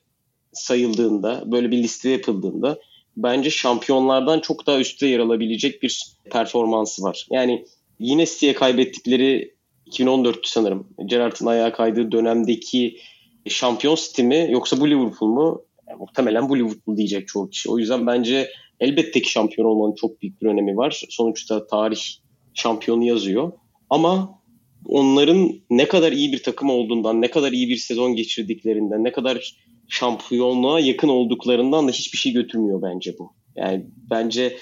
sayıldığında böyle bir liste yapıldığında bence şampiyonlardan çok daha üstte yer alabilecek bir performansı var. Yani yine City'ye kaybettikleri 2014 sanırım. Gerrard'ın ayağa kaydığı dönemdeki şampiyon City mi yoksa bu Liverpool mu? Yani muhtemelen bu Liverpool diyecek çoğu kişi. O yüzden bence elbette ki şampiyon olmanın çok büyük bir önemi var. Sonuçta tarih şampiyonu yazıyor. Ama onların ne kadar iyi bir takım olduğundan, ne kadar iyi bir sezon geçirdiklerinden, ne kadar şampiyonluğa yakın olduklarından da hiçbir şey götürmüyor bence bu. Yani bence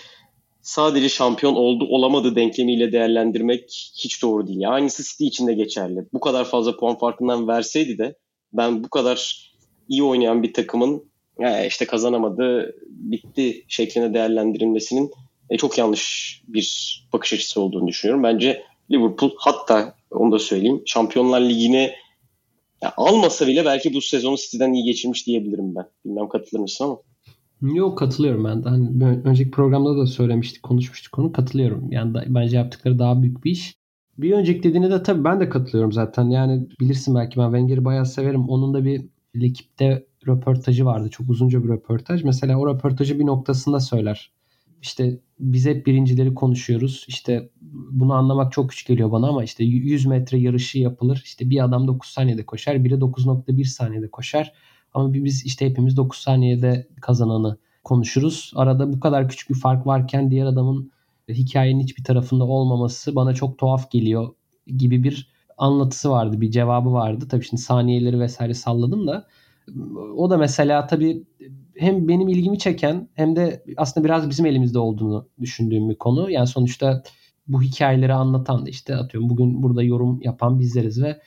sadece şampiyon oldu olamadı denklemiyle değerlendirmek hiç doğru değil. Aynısı City için de geçerli. Bu kadar fazla puan farkından verseydi de ben bu kadar iyi oynayan bir takımın işte kazanamadı bitti şeklinde değerlendirilmesinin e, çok yanlış bir bakış açısı olduğunu düşünüyorum. Bence Liverpool hatta onu da söyleyeyim Şampiyonlar Ligi'ne almasa bile belki bu sezonu City'den iyi geçirmiş diyebilirim ben. Bilmem katılır mısın ama. Yok katılıyorum ben de. Hani önceki programda da söylemiştik, konuşmuştuk konu. Katılıyorum. Yani da, bence yaptıkları daha büyük bir iş. Bir önceki dediğine de tabii ben de katılıyorum zaten. Yani bilirsin belki ben Wenger'i bayağı severim. Onun da bir ekipte röportajı vardı. Çok uzunca bir röportaj. Mesela o röportajı bir noktasında söyler. İşte biz hep birincileri konuşuyoruz. İşte bunu anlamak çok güç geliyor bana ama işte 100 metre yarışı yapılır. İşte bir adam 9 saniyede koşar, biri 9.1 saniyede koşar. Ama biz işte hepimiz 9 saniyede kazananı konuşuruz. Arada bu kadar küçük bir fark varken diğer adamın hikayenin hiçbir tarafında olmaması bana çok tuhaf geliyor gibi bir anlatısı vardı, bir cevabı vardı. Tabii şimdi saniyeleri vesaire salladım da o da mesela tabii hem benim ilgimi çeken hem de aslında biraz bizim elimizde olduğunu düşündüğüm bir konu. Yani sonuçta bu hikayeleri anlatan da işte atıyorum bugün burada yorum yapan bizleriz ve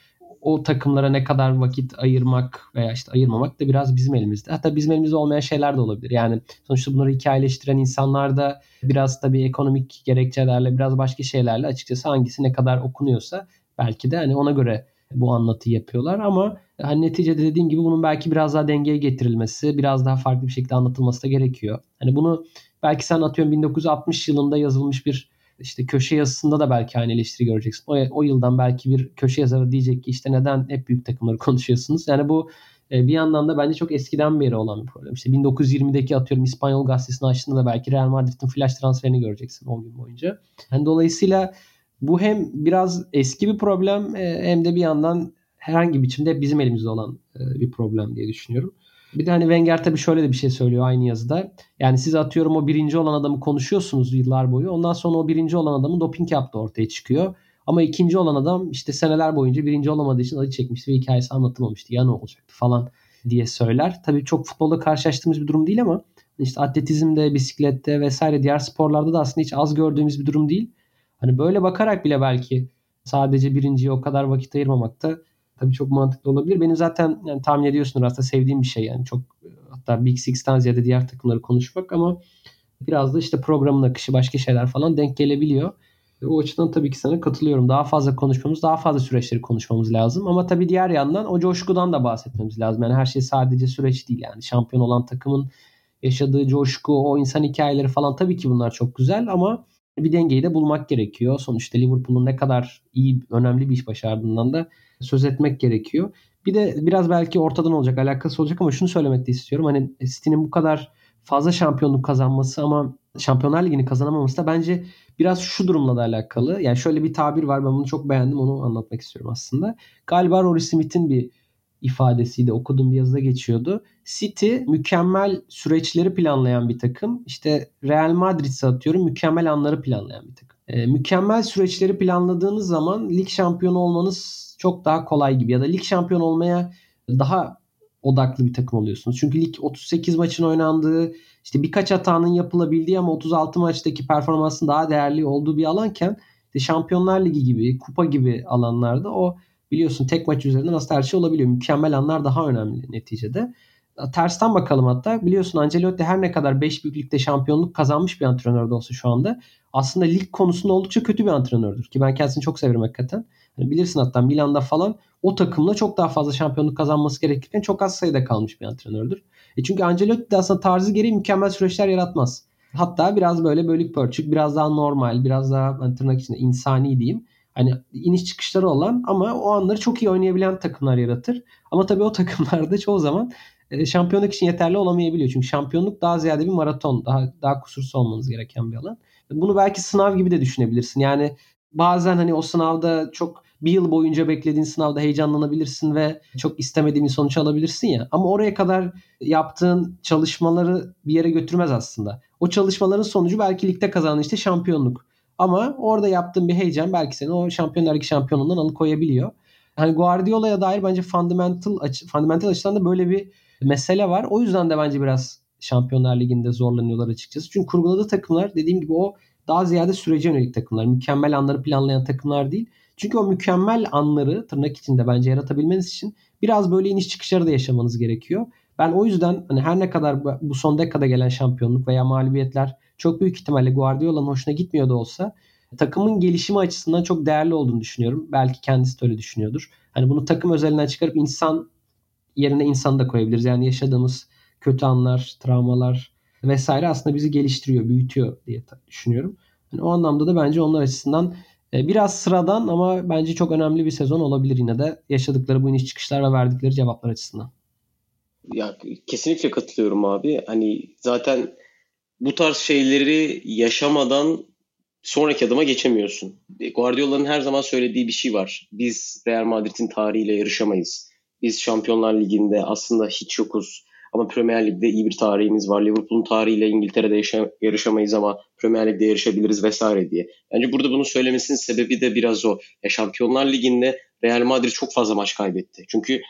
o takımlara ne kadar vakit ayırmak veya işte ayırmamak da biraz bizim elimizde. Hatta bizim elimizde olmayan şeyler de olabilir. Yani sonuçta bunları hikayeleştiren insanlar da biraz tabii ekonomik gerekçelerle biraz başka şeylerle açıkçası hangisi ne kadar okunuyorsa belki de hani ona göre bu anlatıyı yapıyorlar ama hani neticede dediğim gibi bunun belki biraz daha dengeye getirilmesi, biraz daha farklı bir şekilde anlatılması da gerekiyor. Hani bunu belki sen atıyorum 1960 yılında yazılmış bir işte köşe yazısında da belki aynı eleştiri göreceksin. O, o yıldan belki bir köşe yazarı diyecek ki işte neden hep büyük takımları *laughs* konuşuyorsunuz? Yani bu e, bir yandan da bence çok eskiden beri olan bir problem. İşte 1920'deki atıyorum İspanyol gazetesini açtığında da belki Real Madrid'in flash transferini göreceksin 10 gün boyunca. Yani dolayısıyla bu hem biraz eski bir problem e, hem de bir yandan herhangi bir biçimde bizim elimizde olan e, bir problem diye düşünüyorum. Bir de hani Wenger tabii şöyle de bir şey söylüyor aynı yazıda. Yani siz atıyorum o birinci olan adamı konuşuyorsunuz yıllar boyu. Ondan sonra o birinci olan adamın doping yaptığı ortaya çıkıyor. Ama ikinci olan adam işte seneler boyunca birinci olamadığı için acı çekmişti ve hikayesi anlatılmamıştı. Ya ne olacaktı falan diye söyler. Tabii çok futbolda karşılaştığımız bir durum değil ama işte atletizmde, bisiklette vesaire diğer sporlarda da aslında hiç az gördüğümüz bir durum değil. Hani böyle bakarak bile belki sadece birinciye o kadar vakit ayırmamak da tabii çok mantıklı olabilir. Benim zaten yani tahmin ediyorsunuz aslında sevdiğim bir şey yani çok hatta Big Six'ten ziyade diğer takımları konuşmak ama biraz da işte programın akışı başka şeyler falan denk gelebiliyor. O açıdan tabii ki sana katılıyorum. Daha fazla konuşmamız, daha fazla süreçleri konuşmamız lazım. Ama tabii diğer yandan o coşkudan da bahsetmemiz lazım. Yani her şey sadece süreç değil yani. Şampiyon olan takımın yaşadığı coşku, o insan hikayeleri falan tabii ki bunlar çok güzel ama bir dengeyi de bulmak gerekiyor. Sonuçta Liverpool'un ne kadar iyi, önemli bir iş başardığından da söz etmek gerekiyor. Bir de biraz belki ortadan olacak, alakası olacak ama şunu söylemek de istiyorum. Hani City'nin bu kadar fazla şampiyonluk kazanması ama Şampiyonlar Ligi'ni kazanamaması da bence biraz şu durumla da alakalı. Yani şöyle bir tabir var ben bunu çok beğendim onu anlatmak istiyorum aslında. Galiba Rory Smith'in bir ifadesiydi. Okuduğum bir yazıda geçiyordu. City mükemmel süreçleri planlayan bir takım. İşte Real Madrid atıyorum mükemmel anları planlayan bir takım. E, mükemmel süreçleri planladığınız zaman lig şampiyonu olmanız çok daha kolay gibi ya da lig şampiyonu olmaya daha odaklı bir takım oluyorsunuz. Çünkü lig 38 maçın oynandığı, işte birkaç hatanın yapılabildiği ama 36 maçtaki performansın daha değerli olduğu bir alanken işte Şampiyonlar Ligi gibi, kupa gibi alanlarda o biliyorsun tek maç üzerinden aslında her şey olabiliyor. Mükemmel anlar daha önemli neticede. Tersten bakalım hatta. Biliyorsun Ancelotti her ne kadar 5 büyük ligde şampiyonluk kazanmış bir antrenör de olsa şu anda aslında lig konusunda oldukça kötü bir antrenördür. Ki ben kendisini çok severim hakikaten. Yani bilirsin hatta Milan'da falan o takımla çok daha fazla şampiyonluk kazanması gerekirken çok az sayıda kalmış bir antrenördür. E çünkü Ancelotti de aslında tarzı gereği mükemmel süreçler yaratmaz. Hatta biraz böyle bölük pörçük, biraz daha normal, biraz daha hani tırnak içinde insani diyeyim. Hani iniş çıkışları olan ama o anları çok iyi oynayabilen takımlar yaratır. Ama tabii o *laughs* takımlarda çoğu zaman e, şampiyonluk için yeterli olamayabiliyor. Çünkü şampiyonluk daha ziyade bir maraton, daha daha kusursuz olmanız gereken bir alan. Bunu belki sınav gibi de düşünebilirsin. Yani bazen hani o sınavda çok bir yıl boyunca beklediğin sınavda heyecanlanabilirsin ve çok istemediğin bir sonuç alabilirsin ya. Ama oraya kadar yaptığın çalışmaları bir yere götürmez aslında. O çalışmaların sonucu belki ligde kazandığın işte şampiyonluk. Ama orada yaptığın bir heyecan belki seni o Şampiyonlar Ligi şampiyonluğundan alıkoyabiliyor. Hani Guardiola'ya dair bence fundamental açı, fundamental açıdan da böyle bir mesele var. O yüzden de bence biraz Şampiyonlar Ligi'nde zorlanıyorlar açıkçası. Çünkü kurguladığı takımlar dediğim gibi o daha ziyade sürece yönelik takımlar. Mükemmel anları planlayan takımlar değil. Çünkü o mükemmel anları tırnak içinde bence yaratabilmeniz için biraz böyle iniş çıkışları da yaşamanız gerekiyor. Ben o yüzden hani her ne kadar bu son dekada gelen şampiyonluk veya mağlubiyetler çok büyük ihtimalle Guardiola'nın hoşuna gitmiyor da olsa takımın gelişimi açısından çok değerli olduğunu düşünüyorum. Belki kendisi de öyle düşünüyordur. Hani bunu takım özelinden çıkarıp insan yerine insan da koyabiliriz. Yani yaşadığımız kötü anlar, travmalar vesaire aslında bizi geliştiriyor, büyütüyor diye düşünüyorum. Yani o anlamda da bence onlar açısından e, biraz sıradan ama bence çok önemli bir sezon olabilir yine de yaşadıkları bu iniş çıkışlar ve verdikleri cevaplar açısından. Ya kesinlikle katılıyorum abi. Hani zaten bu tarz şeyleri yaşamadan sonraki adıma geçemiyorsun. Guardiola'nın her zaman söylediği bir şey var. Biz Real Madrid'in tarihiyle yarışamayız. Biz Şampiyonlar Ligi'nde aslında hiç yokuz. Ama Premier Lig'de iyi bir tarihimiz var. Liverpool'un tarihiyle İngiltere'de yaşa- yarışamayız ama Premier Lig'de yarışabiliriz vesaire diye. Bence burada bunu söylemesinin sebebi de biraz o. Ya Şampiyonlar Ligi'nde Real Madrid çok fazla maç kaybetti. Çünkü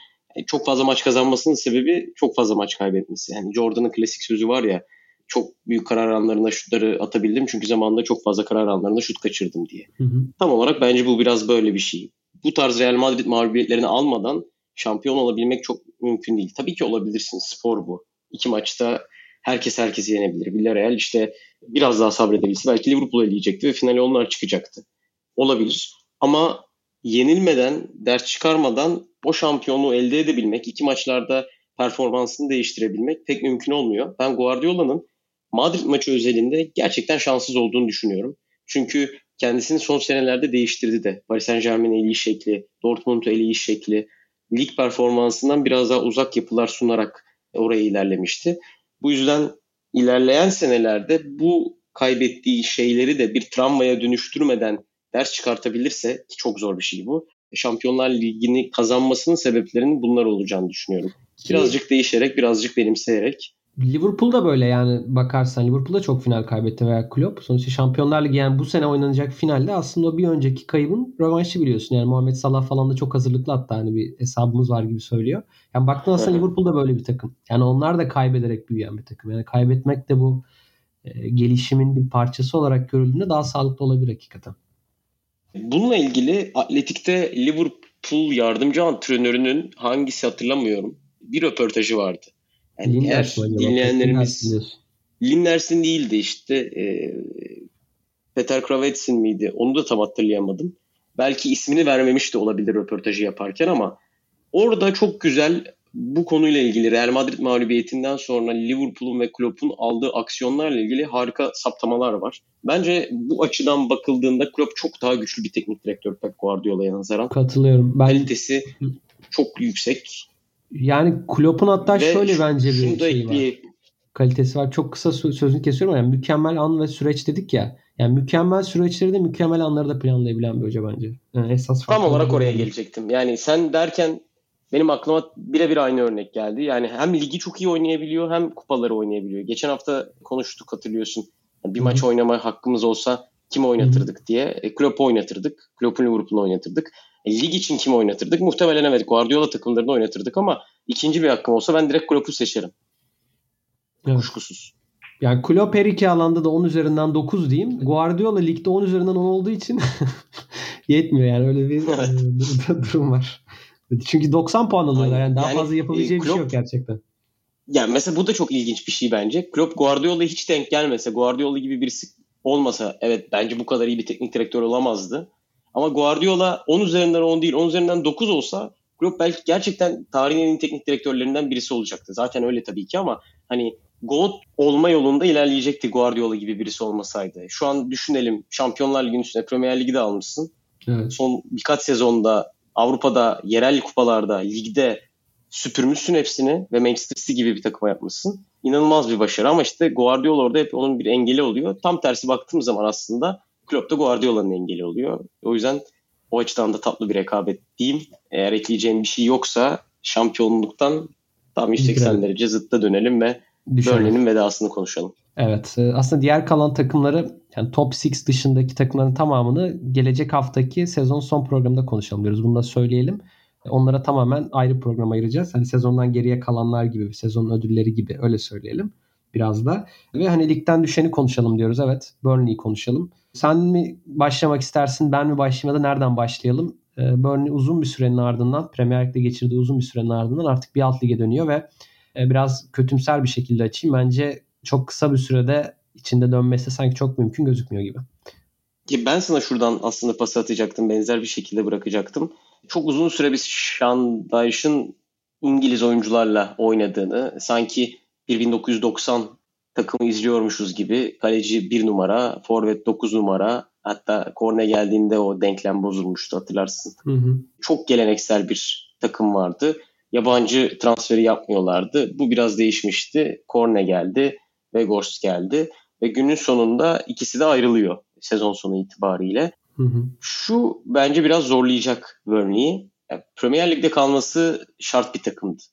çok fazla maç kazanmasının sebebi çok fazla maç kaybetmesi. Yani Jordan'ın klasik sözü var ya çok büyük karar anlarında şutları atabildim çünkü zamanında çok fazla karar anlarında şut kaçırdım diye. Hı hı. Tam olarak bence bu biraz böyle bir şey. Bu tarz Real Madrid mağlubiyetlerini almadan şampiyon olabilmek çok mümkün değil. Tabii ki olabilirsin. Spor bu. İki maçta herkes herkesi yenebilir. Villarreal işte biraz daha sabredebilse belki Liverpool'u eleyecekti ve finale onlar çıkacaktı. Olabilir. Ama yenilmeden, ders çıkarmadan o şampiyonluğu elde edebilmek, iki maçlarda performansını değiştirebilmek pek mümkün olmuyor. Ben Guardiola'nın Madrid maçı özelinde gerçekten şanssız olduğunu düşünüyorum. Çünkü kendisini son senelerde değiştirdi de. Paris Saint Germain'in eleyiş şekli, Dortmund'u eleyiş şekli, lig performansından biraz daha uzak yapılar sunarak oraya ilerlemişti. Bu yüzden ilerleyen senelerde bu kaybettiği şeyleri de bir travmaya dönüştürmeden ders çıkartabilirse ki çok zor bir şey bu. Şampiyonlar Ligi'ni kazanmasının sebeplerinin bunlar olacağını düşünüyorum. Birazcık değişerek, birazcık benimseyerek Liverpool da böyle yani bakarsan Liverpool da çok final kaybetti veya Klopp. Sonuçta Şampiyonlar Ligi yani bu sene oynanacak finalde aslında o bir önceki kaybın rövanşı biliyorsun. Yani Muhammed Salah falan da çok hazırlıklı hatta hani bir hesabımız var gibi söylüyor. Yani baktığında aslında Liverpool da böyle bir takım. Yani onlar da kaybederek büyüyen bir takım. Yani kaybetmek de bu e, gelişimin bir parçası olarak görüldüğünde daha sağlıklı olabilir hakikaten. Bununla ilgili Atletik'te Liverpool yardımcı antrenörünün hangisi hatırlamıyorum bir röportajı vardı. Yani eğer dinleyenlerimiz Linders'in değildi işte e, Peter Kravets'in miydi? Onu da tam hatırlayamadım. Belki ismini vermemiş de olabilir röportajı yaparken ama orada çok güzel bu konuyla ilgili Real Madrid mağlubiyetinden sonra Liverpool'un ve Klopp'un aldığı aksiyonlarla ilgili harika saptamalar var. Bence bu açıdan bakıldığında Klopp çok daha güçlü bir teknik direktör Pep Guardiola'ya nazaran. Katılıyorum. Ben... Kalitesi çok yüksek. Yani Klopp'un hatta ve şöyle bence bir şey var. Kalitesi var. Çok kısa sözünü kesiyorum ama yani mükemmel an ve süreç dedik ya. Yani mükemmel süreçleri de mükemmel anları da planlayabilen bir hoca bence. Yani esas Tam olarak oraya gelecektim. Yani sen derken benim aklıma birebir aynı örnek geldi. Yani hem ligi çok iyi oynayabiliyor hem kupaları oynayabiliyor. Geçen hafta konuştuk hatırlıyorsun. Bir Hı-hı. maç oynama hakkımız olsa kim oynatırdık Hı-hı. diye. E, Klopp'u oynatırdık. Klopp'un Liverpool'unu oynatırdık. Lig için kim oynatırdık? Muhtemelen evet Guardiola takımlarını oynatırdık ama ikinci bir hakkım olsa ben direkt Klopp'u seçerim. Evet. Kuşkusuz. Yani Klopp her iki alanda da 10 üzerinden 9 diyeyim. Guardiola ligde 10 üzerinden 10 olduğu için *laughs* yetmiyor yani öyle bir e, durum var. Çünkü 90 puan alıyorlar yani daha yani, fazla yapabileceği e, Klopp, bir şey yok gerçekten. Yani mesela bu da çok ilginç bir şey bence. Klopp Guardiola hiç denk gelmese, Guardiola gibi birisi olmasa evet bence bu kadar iyi bir teknik direktör olamazdı. Ama Guardiola 10 üzerinden 10 değil 10 üzerinden 9 olsa Klopp belki gerçekten tarihin en iyi teknik direktörlerinden birisi olacaktı. Zaten öyle tabii ki ama hani GOAT olma yolunda ilerleyecekti Guardiola gibi birisi olmasaydı. Şu an düşünelim Şampiyonlar Ligi'nin üstüne Premier Ligi de almışsın. Evet. Son birkaç sezonda Avrupa'da, yerel kupalarda, ligde süpürmüşsün hepsini ve Manchester City gibi bir takıma yapmışsın. İnanılmaz bir başarı ama işte Guardiola orada hep onun bir engeli oluyor. Tam tersi baktığım zaman aslında Klopp da Guardiola'nın engeli oluyor. O yüzden o açıdan da tatlı bir rekabet diyeyim. Eğer ekleyeceğim bir şey yoksa şampiyonluktan tam 180 derece zıtta dönelim ve Burnley'nin vedasını konuşalım. Evet. E, aslında diğer kalan takımları yani top 6 dışındaki takımların tamamını gelecek haftaki sezon son programında konuşalım diyoruz. Bunu da söyleyelim. Onlara tamamen ayrı program ayıracağız. Hani sezondan geriye kalanlar gibi, sezonun ödülleri gibi öyle söyleyelim biraz da. Ve hani ligden düşeni konuşalım diyoruz. Evet. Burnley'i konuşalım. Sen mi başlamak istersin, ben mi başlayayım ya da nereden başlayalım? E, Burnley uzun bir sürenin ardından, Premier Lig'de geçirdiği uzun bir sürenin ardından artık bir alt lige dönüyor ve e, biraz kötümser bir şekilde açayım. Bence çok kısa bir sürede içinde dönmesi sanki çok mümkün gözükmüyor gibi. Ben sana şuradan aslında pas atacaktım. Benzer bir şekilde bırakacaktım. Çok uzun süre biz Şandayş'ın İngiliz oyuncularla oynadığını, sanki bir 1990 takımı izliyormuşuz gibi kaleci bir numara, forvet 9 numara, hatta korne geldiğinde o denklem bozulmuştu hatırlarsın. Hı hı. Çok geleneksel bir takım vardı yabancı transferi yapmıyorlardı. Bu biraz değişmişti. Korne geldi, Vegors geldi ve günün sonunda ikisi de ayrılıyor sezon sonu itibariyle. Hı hı. Şu bence biraz zorlayacak Burnley'i. Yani Premier Lig'de kalması şart bir takımdı.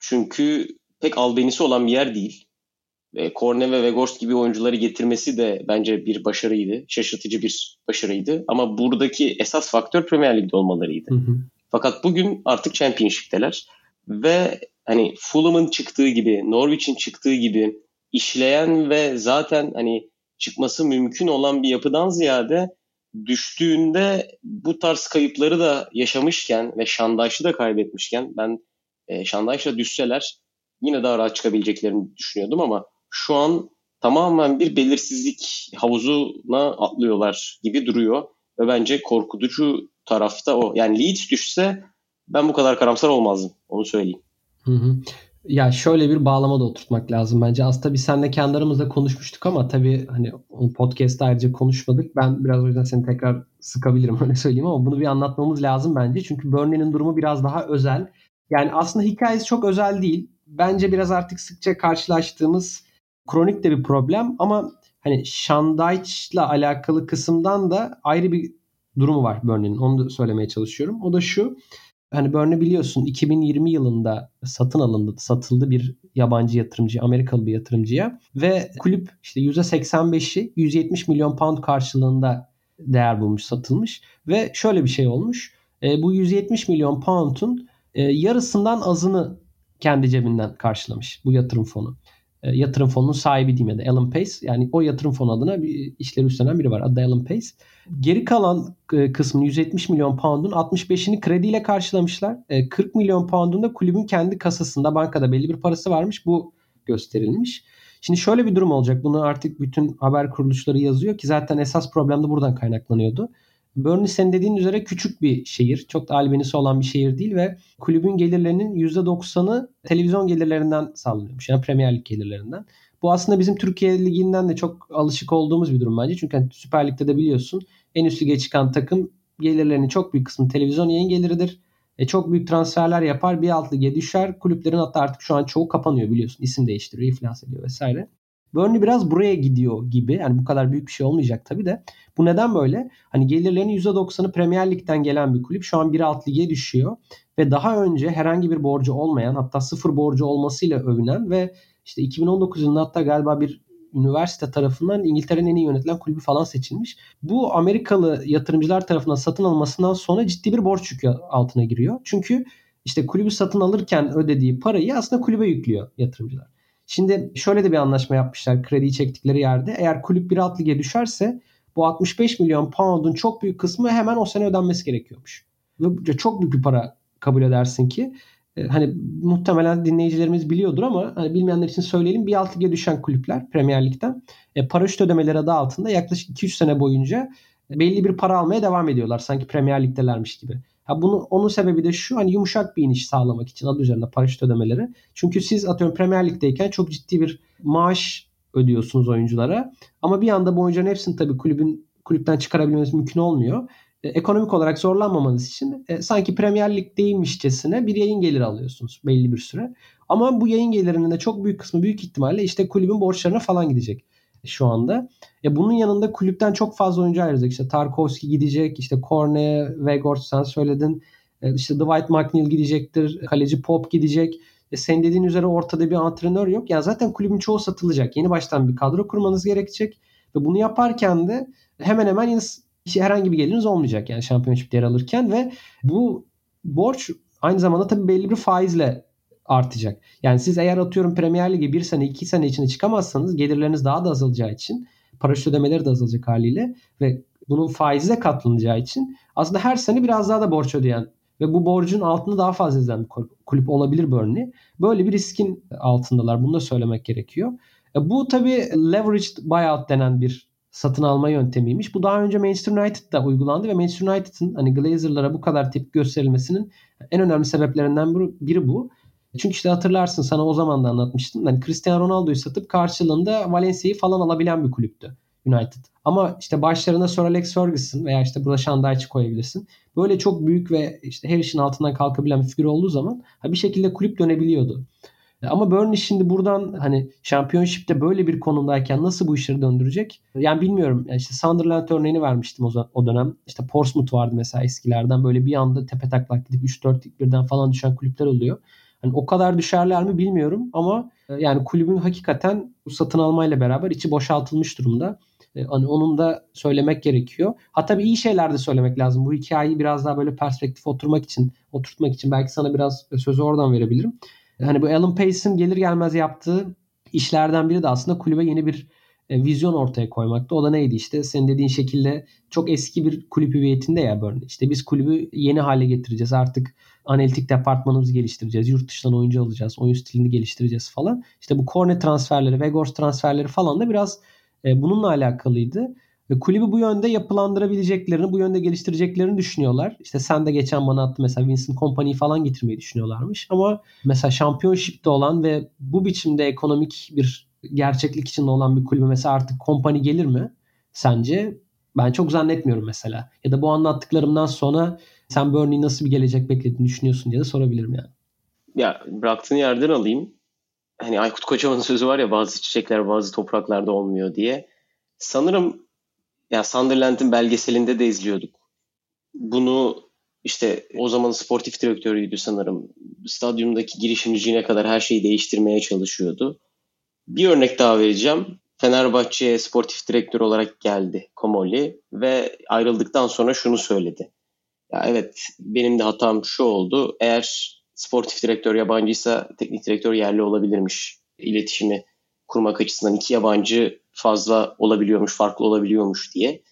Çünkü pek albenisi olan bir yer değil. Ve Korne ve Vegors gibi oyuncuları getirmesi de bence bir başarıydı. Şaşırtıcı bir başarıydı. Ama buradaki esas faktör Premier Lig'de olmalarıydı. Hı hı. Fakat bugün artık Championship'teler ve hani Fulham'ın çıktığı gibi, Norwich'in çıktığı gibi işleyen ve zaten hani çıkması mümkün olan bir yapıdan ziyade düştüğünde bu tarz kayıpları da yaşamışken ve Şandaş'ı da kaybetmişken ben e, Şandaş'la düşseler yine daha rahat çıkabileceklerini düşünüyordum ama şu an tamamen bir belirsizlik havuzuna atlıyorlar gibi duruyor ve bence korkutucu tarafta o. Yani Leeds düşse ben bu kadar karamsar olmazdım. Onu söyleyeyim. Hı hı. Ya şöyle bir bağlamada oturtmak lazım bence. Aslında biz seninle kendi aramızda konuşmuştuk ama tabii hani podcast'ta ayrıca konuşmadık. Ben biraz o yüzden seni tekrar sıkabilirim *laughs* öyle söyleyeyim ama bunu bir anlatmamız lazım bence. Çünkü Burnley'nin durumu biraz daha özel. Yani aslında hikayesi çok özel değil. Bence biraz artık sıkça karşılaştığımız kronik de bir problem ama hani Shandaich'la alakalı kısımdan da ayrı bir durumu var Burnley'nin. Onu da söylemeye çalışıyorum. O da şu hani Burnley biliyorsun 2020 yılında satın alındı, satıldı bir yabancı yatırımcı, Amerikalı bir yatırımcıya ve kulüp işte %85'i 170 milyon pound karşılığında değer bulmuş, satılmış ve şöyle bir şey olmuş. E, bu 170 milyon pound'un e, yarısından azını kendi cebinden karşılamış bu yatırım fonu. E, yatırım fonunun sahibi diyeyim ya da Alan Pace. Yani o yatırım fonu adına bir işleri üstlenen biri var. Adı Alan Pace. Geri kalan e, kısmını 170 milyon pound'un 65'ini krediyle karşılamışlar. 40 e, milyon pound'un da kulübün kendi kasasında bankada belli bir parası varmış. Bu gösterilmiş. Şimdi şöyle bir durum olacak. Bunu artık bütün haber kuruluşları yazıyor ki zaten esas problem de buradan kaynaklanıyordu. Burnley senin dediğin üzere küçük bir şehir. Çok da albenisi olan bir şehir değil ve kulübün gelirlerinin %90'ı televizyon gelirlerinden sağlanıyormuş. Yani Premier Lig gelirlerinden. Bu aslında bizim Türkiye Ligi'nden de çok alışık olduğumuz bir durum bence. Çünkü hani Süper Lig'de de biliyorsun en üst lige çıkan takım gelirlerinin çok büyük kısmı televizyon yayın geliridir. E, çok büyük transferler yapar bir alt lige düşer. Kulüplerin hatta artık şu an çoğu kapanıyor biliyorsun. İsim değiştiriyor, iflas ediyor vesaire. Burnley biraz buraya gidiyor gibi. Yani bu kadar büyük bir şey olmayacak tabii de. Bu neden böyle? Hani gelirlerinin %90'ı Premier Lig'den gelen bir kulüp. Şu an bir alt lige düşüyor. ve daha önce herhangi bir borcu olmayan hatta sıfır borcu olmasıyla övünen ve işte 2019 yılında hatta galiba bir üniversite tarafından İngiltere'nin en iyi yönetilen kulübü falan seçilmiş. Bu Amerikalı yatırımcılar tarafından satın almasından sonra ciddi bir borç yükü altına giriyor. Çünkü işte kulübü satın alırken ödediği parayı aslında kulübe yüklüyor yatırımcılar. Şimdi şöyle de bir anlaşma yapmışlar krediyi çektikleri yerde. Eğer kulüp bir alt lige düşerse bu 65 milyon pound'un çok büyük kısmı hemen o sene ödenmesi gerekiyormuş. Ve çok büyük bir para kabul edersin ki e, hani muhtemelen dinleyicilerimiz biliyordur ama hani bilmeyenler için söyleyelim. Bir alt lige düşen kulüpler Premier Lig'den e, paraşüt ödemeleri adı altında yaklaşık 2-3 sene boyunca belli bir para almaya devam ediyorlar. Sanki Premier Lig'delermiş gibi. Ha bunu onun sebebi de şu hani yumuşak bir iniş sağlamak için adı üzerinde paraşüt ödemeleri. Çünkü siz atıyorum Premier Lig'deyken çok ciddi bir maaş ödüyorsunuz oyunculara. Ama bir anda bu oyuncuların hepsini tabii kulübün kulüpten çıkarabilmeniz mümkün olmuyor. E, ekonomik olarak zorlanmamanız için e, sanki Premier Lig'deymişçesine bir yayın geliri alıyorsunuz belli bir süre. Ama bu yayın gelirinin de çok büyük kısmı büyük ihtimalle işte kulübün borçlarına falan gidecek şu anda. E bunun yanında kulüpten çok fazla oyuncu ayrılacak. İşte Tarkovski gidecek, işte Korne, Weghorst sen söyledin. E işte Dwight McNeil gidecektir, kaleci Pop gidecek. E sen dediğin üzere ortada bir antrenör yok. Yani zaten kulübün çoğu satılacak. Yeni baştan bir kadro kurmanız gerekecek. Ve bunu yaparken de hemen hemen yine herhangi bir geliriniz olmayacak yani şampiyonşip yer alırken ve bu borç aynı zamanda tabii belli bir faizle artacak. Yani siz eğer atıyorum Premier Lig'e bir sene iki sene içinde çıkamazsanız gelirleriniz daha da azalacağı için paraşüt ödemeleri de azalacak haliyle ve bunun faize katlanacağı için aslında her sene biraz daha da borç ödeyen ve bu borcun altında daha fazla izlenen bir kulüp olabilir Burnley. Böyle bir riskin altındalar. Bunu da söylemek gerekiyor. E, bu tabii leveraged buyout denen bir satın alma yöntemiymiş. Bu daha önce Manchester United'da uygulandı ve Manchester United'ın hani Glazer'lara bu kadar tepki gösterilmesinin en önemli sebeplerinden biri bu. Çünkü işte hatırlarsın sana o zaman da anlatmıştım. Hani Cristiano Ronaldo'yu satıp karşılığında Valencia'yı falan alabilen bir kulüptü United. Ama işte başlarına Sir Alex Ferguson veya işte burada Şandayç'ı koyabilirsin. Böyle çok büyük ve işte her işin altından kalkabilen bir figür olduğu zaman bir şekilde kulüp dönebiliyordu. Ama Burnley şimdi buradan hani şampiyonşipte böyle bir konumdayken nasıl bu işleri döndürecek? Yani bilmiyorum. Yani işte Sunderland örneğini vermiştim o, dönem. İşte Portsmouth vardı mesela eskilerden. Böyle bir anda tepe taklak gidip 3-4 birden falan düşen kulüpler oluyor. Hani o kadar düşerler mi bilmiyorum ama e, yani kulübün hakikaten bu satın almayla beraber içi boşaltılmış durumda. E, hani onun da söylemek gerekiyor. Hatta bir iyi şeyler de söylemek lazım. Bu hikayeyi biraz daha böyle perspektif oturmak için, oturtmak için belki sana biraz sözü oradan verebilirim. Hani bu Alan Pace'in gelir gelmez yaptığı işlerden biri de aslında kulübe yeni bir e, vizyon ortaya koymakta. O da neydi işte senin dediğin şekilde çok eski bir kulüp hüviyetinde ya Burnley. İşte biz kulübü yeni hale getireceğiz. Artık analitik departmanımızı geliştireceğiz. Yurt dışından oyuncu alacağız. Oyun stilini geliştireceğiz falan. İşte bu Cornet transferleri, Vegors transferleri falan da biraz e, bununla alakalıydı. Ve kulübü bu yönde yapılandırabileceklerini, bu yönde geliştireceklerini düşünüyorlar. İşte sen de geçen bana attı mesela Vincent Company falan getirmeyi düşünüyorlarmış. Ama mesela şampiyonshipte olan ve bu biçimde ekonomik bir gerçeklik içinde olan bir kulübe mesela artık Company gelir mi sence? Ben çok zannetmiyorum mesela. Ya da bu anlattıklarımdan sonra sen Burnley nasıl bir gelecek beklediğini düşünüyorsun diye de sorabilirim yani. Ya bıraktığın yerden alayım. Hani Aykut Kocaman'ın sözü var ya bazı çiçekler bazı topraklarda olmuyor diye. Sanırım ya Sunderland'in belgeselinde de izliyorduk. Bunu işte o zaman sportif direktörüydü sanırım. Stadyumdaki girişimciliğine kadar her şeyi değiştirmeye çalışıyordu. Bir örnek daha vereceğim. Fenerbahçe'ye sportif direktör olarak geldi Komoli ve ayrıldıktan sonra şunu söyledi. Ya evet benim de hatam şu oldu. Eğer sportif direktör yabancıysa teknik direktör yerli olabilirmiş. İletişimi kurmak açısından iki yabancı fazla olabiliyormuş, farklı olabiliyormuş diye.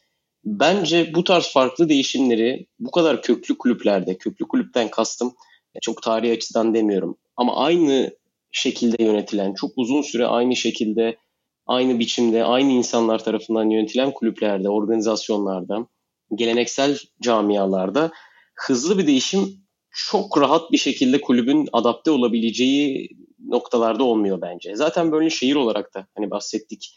Bence bu tarz farklı değişimleri bu kadar köklü kulüplerde, köklü kulüpten kastım çok tarihi açıdan demiyorum. Ama aynı şekilde yönetilen, çok uzun süre aynı şekilde, aynı biçimde, aynı insanlar tarafından yönetilen kulüplerde, organizasyonlarda, geleneksel camialarda hızlı bir değişim çok rahat bir şekilde kulübün adapte olabileceği noktalarda olmuyor bence. Zaten böyle şehir olarak da hani bahsettik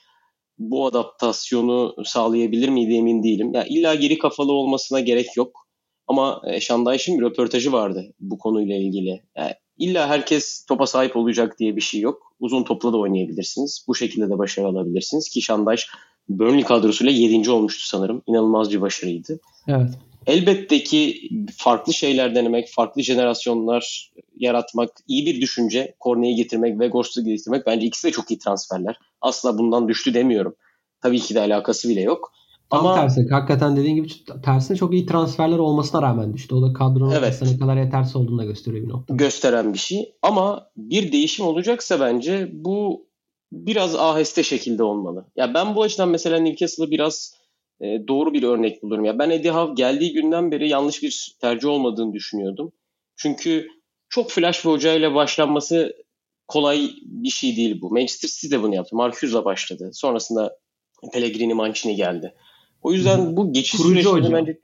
bu adaptasyonu sağlayabilir miydi emin değilim. Ya illa geri kafalı olmasına gerek yok. Ama e, Şandayş'ın bir röportajı vardı bu konuyla ilgili. Yani illa herkes topa sahip olacak diye bir şey yok. Uzun topla da oynayabilirsiniz. Bu şekilde de başarı alabilirsiniz ki Şandayş Burnley kadrosuyla 7. olmuştu sanırım. İnanılmaz bir başarıydı. Evet. elbette ki farklı şeyler denemek, farklı jenerasyonlar yaratmak, iyi bir düşünce, Korne'yi getirmek ve Ghost'u getirmek bence ikisi de çok iyi transferler. Asla bundan düştü demiyorum. Tabii ki de alakası bile yok. Tam Ama tersi. Hakikaten dediğin gibi tersine çok iyi transferler olmasına rağmen düştü. O da kadronun evet. ne kadar yetersiz olduğunu da gösteriyor bir nokta. Gösteren bir şey. Ama bir değişim olacaksa bence bu biraz aheste şekilde olmalı. Ya ben bu açıdan mesela Newcastle'ı biraz e, doğru bir örnek bulurum. Ya ben Eddie Howe geldiği günden beri yanlış bir tercih olmadığını düşünüyordum. Çünkü çok flash bir hocayla başlanması kolay bir şey değil bu. Manchester City de bunu yaptı. Mark Hughes'la başladı. Sonrasında Pellegrini Mancini geldi. O yüzden bu geçiş sürecinde bence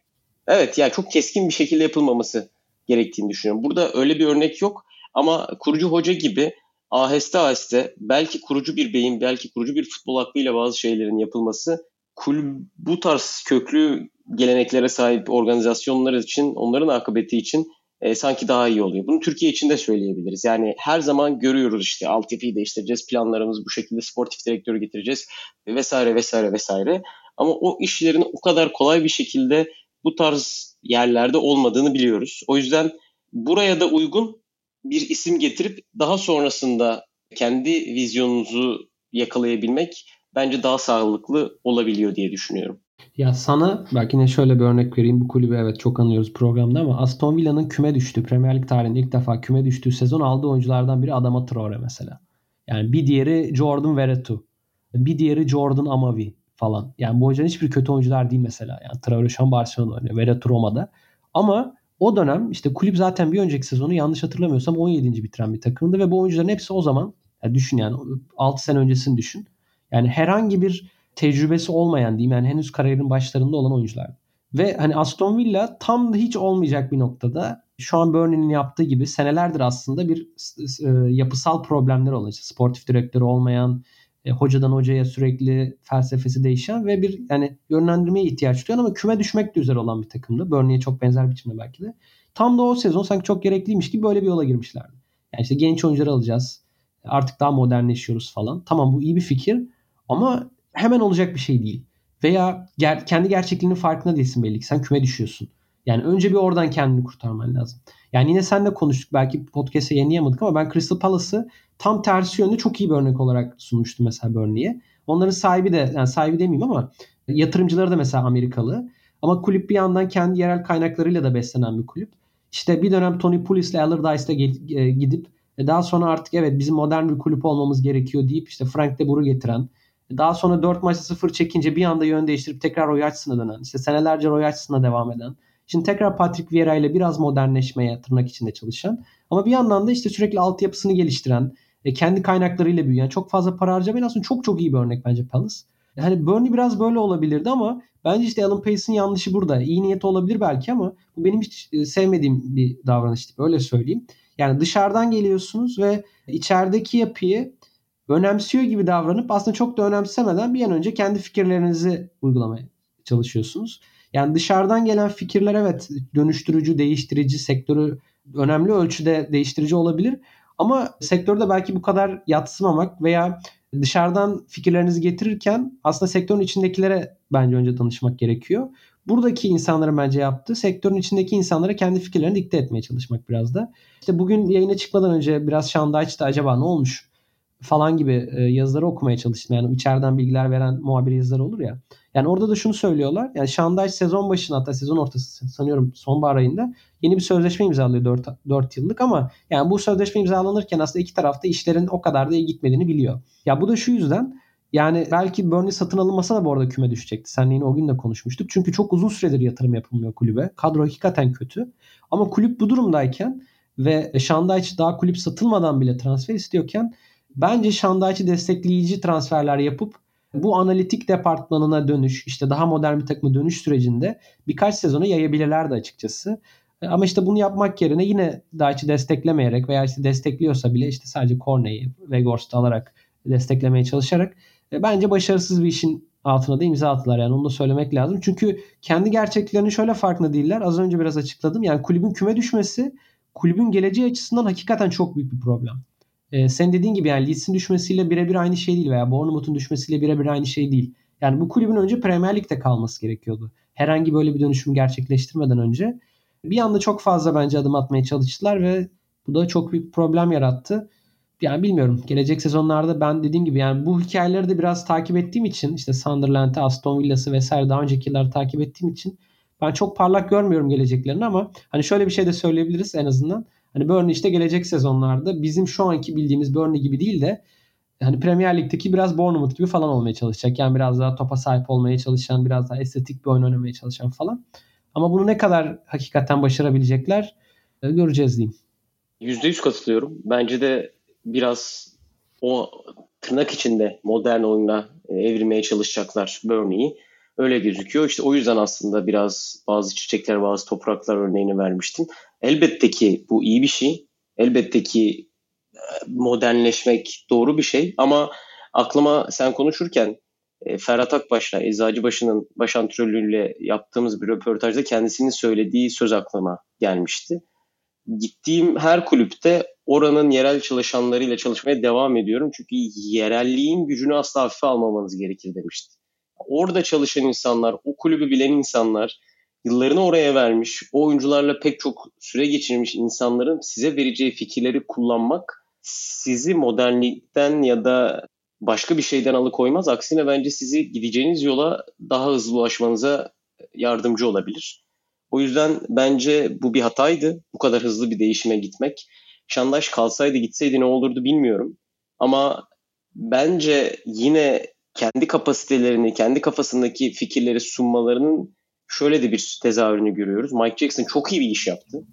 evet yani çok keskin bir şekilde yapılmaması gerektiğini düşünüyorum. Burada öyle bir örnek yok ama kurucu hoca gibi aheste aheste belki kurucu bir beyin, belki kurucu bir futbol aklıyla bazı şeylerin yapılması kulüp bu tarz köklü geleneklere sahip organizasyonlar için, onların akıbeti için e, sanki daha iyi oluyor. Bunu Türkiye için de söyleyebiliriz. Yani her zaman görüyoruz işte altyapıyı değiştireceğiz, planlarımız bu şekilde sportif direktörü getireceğiz vesaire vesaire vesaire. Ama o işlerin o kadar kolay bir şekilde bu tarz yerlerde olmadığını biliyoruz. O yüzden buraya da uygun bir isim getirip daha sonrasında kendi vizyonunuzu yakalayabilmek bence daha sağlıklı olabiliyor diye düşünüyorum. Ya sana belki ne şöyle bir örnek vereyim. Bu kulübü evet çok anlıyoruz programda ama Aston Villa'nın küme düştüğü, Premier Lig tarihinde ilk defa küme düştüğü sezon aldığı oyunculardan biri Adama Traore mesela. Yani bir diğeri Jordan Veretout. Bir diğeri Jordan Amavi falan. Yani bu hocanın hiçbir kötü oyuncular değil mesela. Yani Traore şu an Barcelona oynuyor. Veretout Roma'da. Ama o dönem işte kulüp zaten bir önceki sezonu yanlış hatırlamıyorsam 17. bitiren bir takımdı ve bu oyuncuların hepsi o zaman yani düşün yani 6 sene öncesini düşün. Yani herhangi bir tecrübesi olmayan diyeyim yani henüz kariyerin başlarında olan oyuncular. Ve hani Aston Villa tam da hiç olmayacak bir noktada şu an Burnley'nin yaptığı gibi senelerdir aslında bir e, yapısal problemler olan işte sportif direktörü olmayan, e, hocadan hocaya sürekli felsefesi değişen ve bir yani yönlendirmeye ihtiyaç duyan ama küme düşmek de üzere olan bir takımdı. Burnley'e çok benzer biçimde belki de. Tam da o sezon sanki çok gerekliymiş gibi böyle bir yola girmişlerdi. Yani işte genç oyuncuları alacağız. Artık daha modernleşiyoruz falan. Tamam bu iyi bir fikir ama hemen olacak bir şey değil. Veya ger- kendi gerçekliğinin farkında değilsin belli ki. Sen küme düşüyorsun. Yani önce bir oradan kendini kurtarman lazım. Yani yine senle konuştuk. Belki podcast'e yayınlayamadık ama ben Crystal Palace'ı tam tersi yönde çok iyi bir örnek olarak sunmuştum mesela Burnley'e. Onların sahibi de yani sahibi demeyeyim ama yatırımcıları da mesela Amerikalı. Ama kulüp bir yandan kendi yerel kaynaklarıyla da beslenen bir kulüp. İşte bir dönem Tony Pulis ile Allardyce'la e, gidip e, daha sonra artık evet bizim modern bir kulüp olmamız gerekiyor deyip işte Frank de Boer'u getiren daha sonra 4 maçta 0 çekince bir anda yön değiştirip tekrar Roy Hodgson'a dönen, işte senelerce Roy Hodgson'a devam eden. Şimdi tekrar Patrick Vieira ile biraz modernleşmeye tırnak içinde çalışan ama bir yandan da işte sürekli altyapısını geliştiren, e, kendi kaynaklarıyla büyüyen, çok fazla para harcamayan aslında çok çok iyi bir örnek bence Palace. Hani Burnley biraz böyle olabilirdi ama bence işte Alan Pace'in yanlışı burada. İyi niyeti olabilir belki ama bu benim hiç e, sevmediğim bir davranış tipi öyle söyleyeyim. Yani dışarıdan geliyorsunuz ve içerideki yapıyı önemsiyor gibi davranıp aslında çok da önemsemeden bir an önce kendi fikirlerinizi uygulamaya çalışıyorsunuz. Yani dışarıdan gelen fikirler evet dönüştürücü, değiştirici, sektörü önemli ölçüde değiştirici olabilir. Ama sektörde belki bu kadar yatsımamak veya dışarıdan fikirlerinizi getirirken aslında sektörün içindekilere bence önce danışmak gerekiyor. Buradaki insanların bence yaptığı sektörün içindeki insanlara kendi fikirlerini dikte etmeye çalışmak biraz da. İşte bugün yayına çıkmadan önce biraz Şandayç'ta acaba ne olmuş falan gibi e, yazıları okumaya çalıştım. Yani içeriden bilgiler veren muhabir yazıları olur ya. Yani orada da şunu söylüyorlar. Yani Şanday sezon başında hatta sezon ortası sanıyorum sonbahar ayında yeni bir sözleşme imzalıyor 4, 4 yıllık ama yani bu sözleşme imzalanırken aslında iki tarafta işlerin o kadar da iyi gitmediğini biliyor. Ya bu da şu yüzden yani belki Burnley satın alınmasa da bu arada küme düşecekti. Seninle yine o gün de konuşmuştuk. Çünkü çok uzun süredir yatırım yapılmıyor kulübe. Kadro hakikaten kötü. Ama kulüp bu durumdayken ve Şandayç daha kulüp satılmadan bile transfer istiyorken Bence Şandayç'ı destekleyici transferler yapıp bu analitik departmanına dönüş, işte daha modern bir takıma dönüş sürecinde birkaç sezona yayabilirlerdi açıkçası. E, ama işte bunu yapmak yerine yine Daiç'i desteklemeyerek veya işte destekliyorsa bile işte sadece Corney'i ve Gorst'u alarak desteklemeye çalışarak e, bence başarısız bir işin altına da imza attılar. Yani onu da söylemek lazım. Çünkü kendi gerçekliklerinin şöyle farkında değiller. Az önce biraz açıkladım. Yani kulübün küme düşmesi kulübün geleceği açısından hakikaten çok büyük bir problem. Ee, sen dediğin gibi yani Leeds'in düşmesiyle birebir aynı şey değil veya Bournemouth'un düşmesiyle birebir aynı şey değil. Yani bu kulübün önce Premier Lig'de kalması gerekiyordu. Herhangi böyle bir dönüşüm gerçekleştirmeden önce. Bir anda çok fazla bence adım atmaya çalıştılar ve bu da çok büyük problem yarattı. Yani bilmiyorum. Gelecek sezonlarda ben dediğim gibi yani bu hikayeleri de biraz takip ettiğim için işte Sunderland'ı, Aston Villa'sı vesaire daha önceki yılları takip ettiğim için ben çok parlak görmüyorum geleceklerini ama hani şöyle bir şey de söyleyebiliriz en azından. Hani Burnley işte gelecek sezonlarda bizim şu anki bildiğimiz Burnley gibi değil de hani Premier Lig'deki biraz Bournemouth gibi falan olmaya çalışacak. Yani biraz daha topa sahip olmaya çalışan, biraz daha estetik bir oyun oynamaya çalışan falan. Ama bunu ne kadar hakikaten başarabilecekler e, göreceğiz diyeyim. %100 katılıyorum. Bence de biraz o tırnak içinde modern oyuna e, evirmeye çalışacaklar Burnley'i. Öyle gözüküyor. İşte o yüzden aslında biraz bazı çiçekler, bazı topraklar örneğini vermiştim. Elbette ki bu iyi bir şey. Elbette ki e, modernleşmek doğru bir şey ama aklıma sen konuşurken e, Ferhat Akbaş'la Eczacıbaşı'nın baş antrenörlüğüyle yaptığımız bir röportajda kendisinin söylediği söz aklıma gelmişti. Gittiğim her kulüpte oranın yerel çalışanlarıyla çalışmaya devam ediyorum. Çünkü yerelliğin gücünü asla hafife almamanız gerekir demişti. Orada çalışan insanlar, o kulübü bilen insanlar, yıllarını oraya vermiş, o oyuncularla pek çok süre geçirmiş insanların size vereceği fikirleri kullanmak sizi modernlikten ya da başka bir şeyden alıkoymaz. Aksine bence sizi gideceğiniz yola daha hızlı ulaşmanıza yardımcı olabilir. O yüzden bence bu bir hataydı. Bu kadar hızlı bir değişime gitmek. Şandaş kalsaydı gitseydi ne olurdu bilmiyorum. Ama bence yine kendi kapasitelerini, kendi kafasındaki fikirleri sunmalarının şöyle de bir tezahürünü görüyoruz. Mike Jackson çok iyi bir iş yaptı.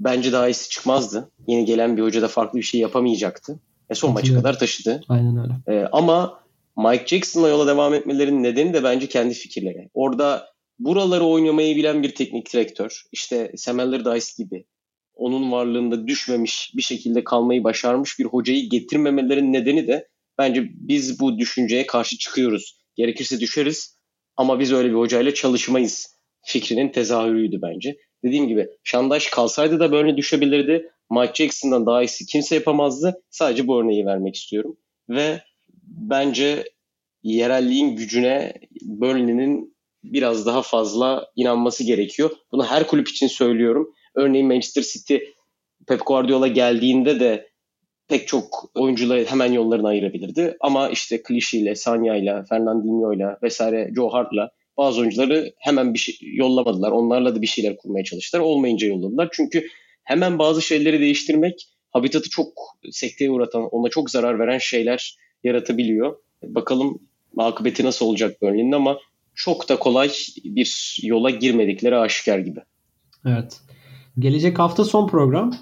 Bence daha iyisi çıkmazdı. Yeni gelen bir hoca da farklı bir şey yapamayacaktı. E son maçı kadar taşıdı. Aynen öyle. E, ama Mike Jackson'la yola devam etmelerinin nedeni de bence kendi fikirleri. Orada buraları oynamayı bilen bir teknik direktör, işte Sam Allardyce gibi onun varlığında düşmemiş bir şekilde kalmayı başarmış bir hocayı getirmemelerinin nedeni de bence biz bu düşünceye karşı çıkıyoruz. Gerekirse düşeriz ama biz öyle bir hocayla çalışmayız fikrinin tezahürüydü bence. Dediğim gibi Şandaş kalsaydı da böyle düşebilirdi. Mike Jackson'dan daha iyisi kimse yapamazdı. Sadece bu örneği vermek istiyorum. Ve bence yerelliğin gücüne Burnley'nin biraz daha fazla inanması gerekiyor. Bunu her kulüp için söylüyorum. Örneğin Manchester City Pep Guardiola geldiğinde de pek çok oyuncuyla hemen yollarını ayırabilirdi. Ama işte Klişe ile, Sanya ile, Fernandinho ile vesaire Joe Hart'la bazı oyuncuları hemen bir şey yollamadılar. Onlarla da bir şeyler kurmaya çalıştılar. Olmayınca yolladılar. Çünkü hemen bazı şeyleri değiştirmek habitatı çok sekteye uğratan, ona çok zarar veren şeyler yaratabiliyor. Bakalım akıbeti nasıl olacak Burnley'nin ama çok da kolay bir yola girmedikleri aşikar gibi. Evet. Gelecek hafta son program.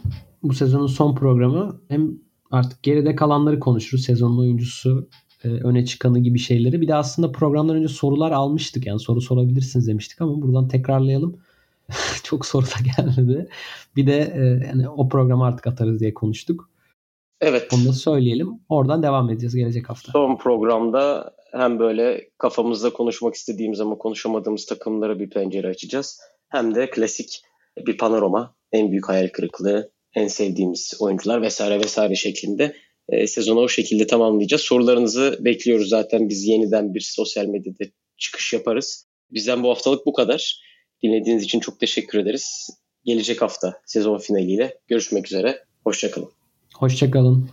Bu sezonun son programı. Hem artık geride kalanları konuşuruz. Sezonun oyuncusu, e, öne çıkanı gibi şeyleri. Bir de aslında programdan önce sorular almıştık. Yani soru sorabilirsiniz demiştik ama buradan tekrarlayalım. *laughs* Çok soru da gelmedi. Bir de e, yani o programı artık atarız diye konuştuk. Evet. Onu da söyleyelim. Oradan devam edeceğiz gelecek hafta. Son programda hem böyle kafamızda konuşmak istediğimiz ama konuşamadığımız takımlara bir pencere açacağız. Hem de klasik bir panorama, en büyük hayal kırıklığı, en sevdiğimiz oyuncular vesaire vesaire şeklinde e, sezonu o şekilde tamamlayacağız. Sorularınızı bekliyoruz zaten biz yeniden bir sosyal medyada çıkış yaparız. Bizden bu haftalık bu kadar. Dinlediğiniz için çok teşekkür ederiz. Gelecek hafta sezon finaliyle görüşmek üzere. Hoşçakalın. Hoşçakalın.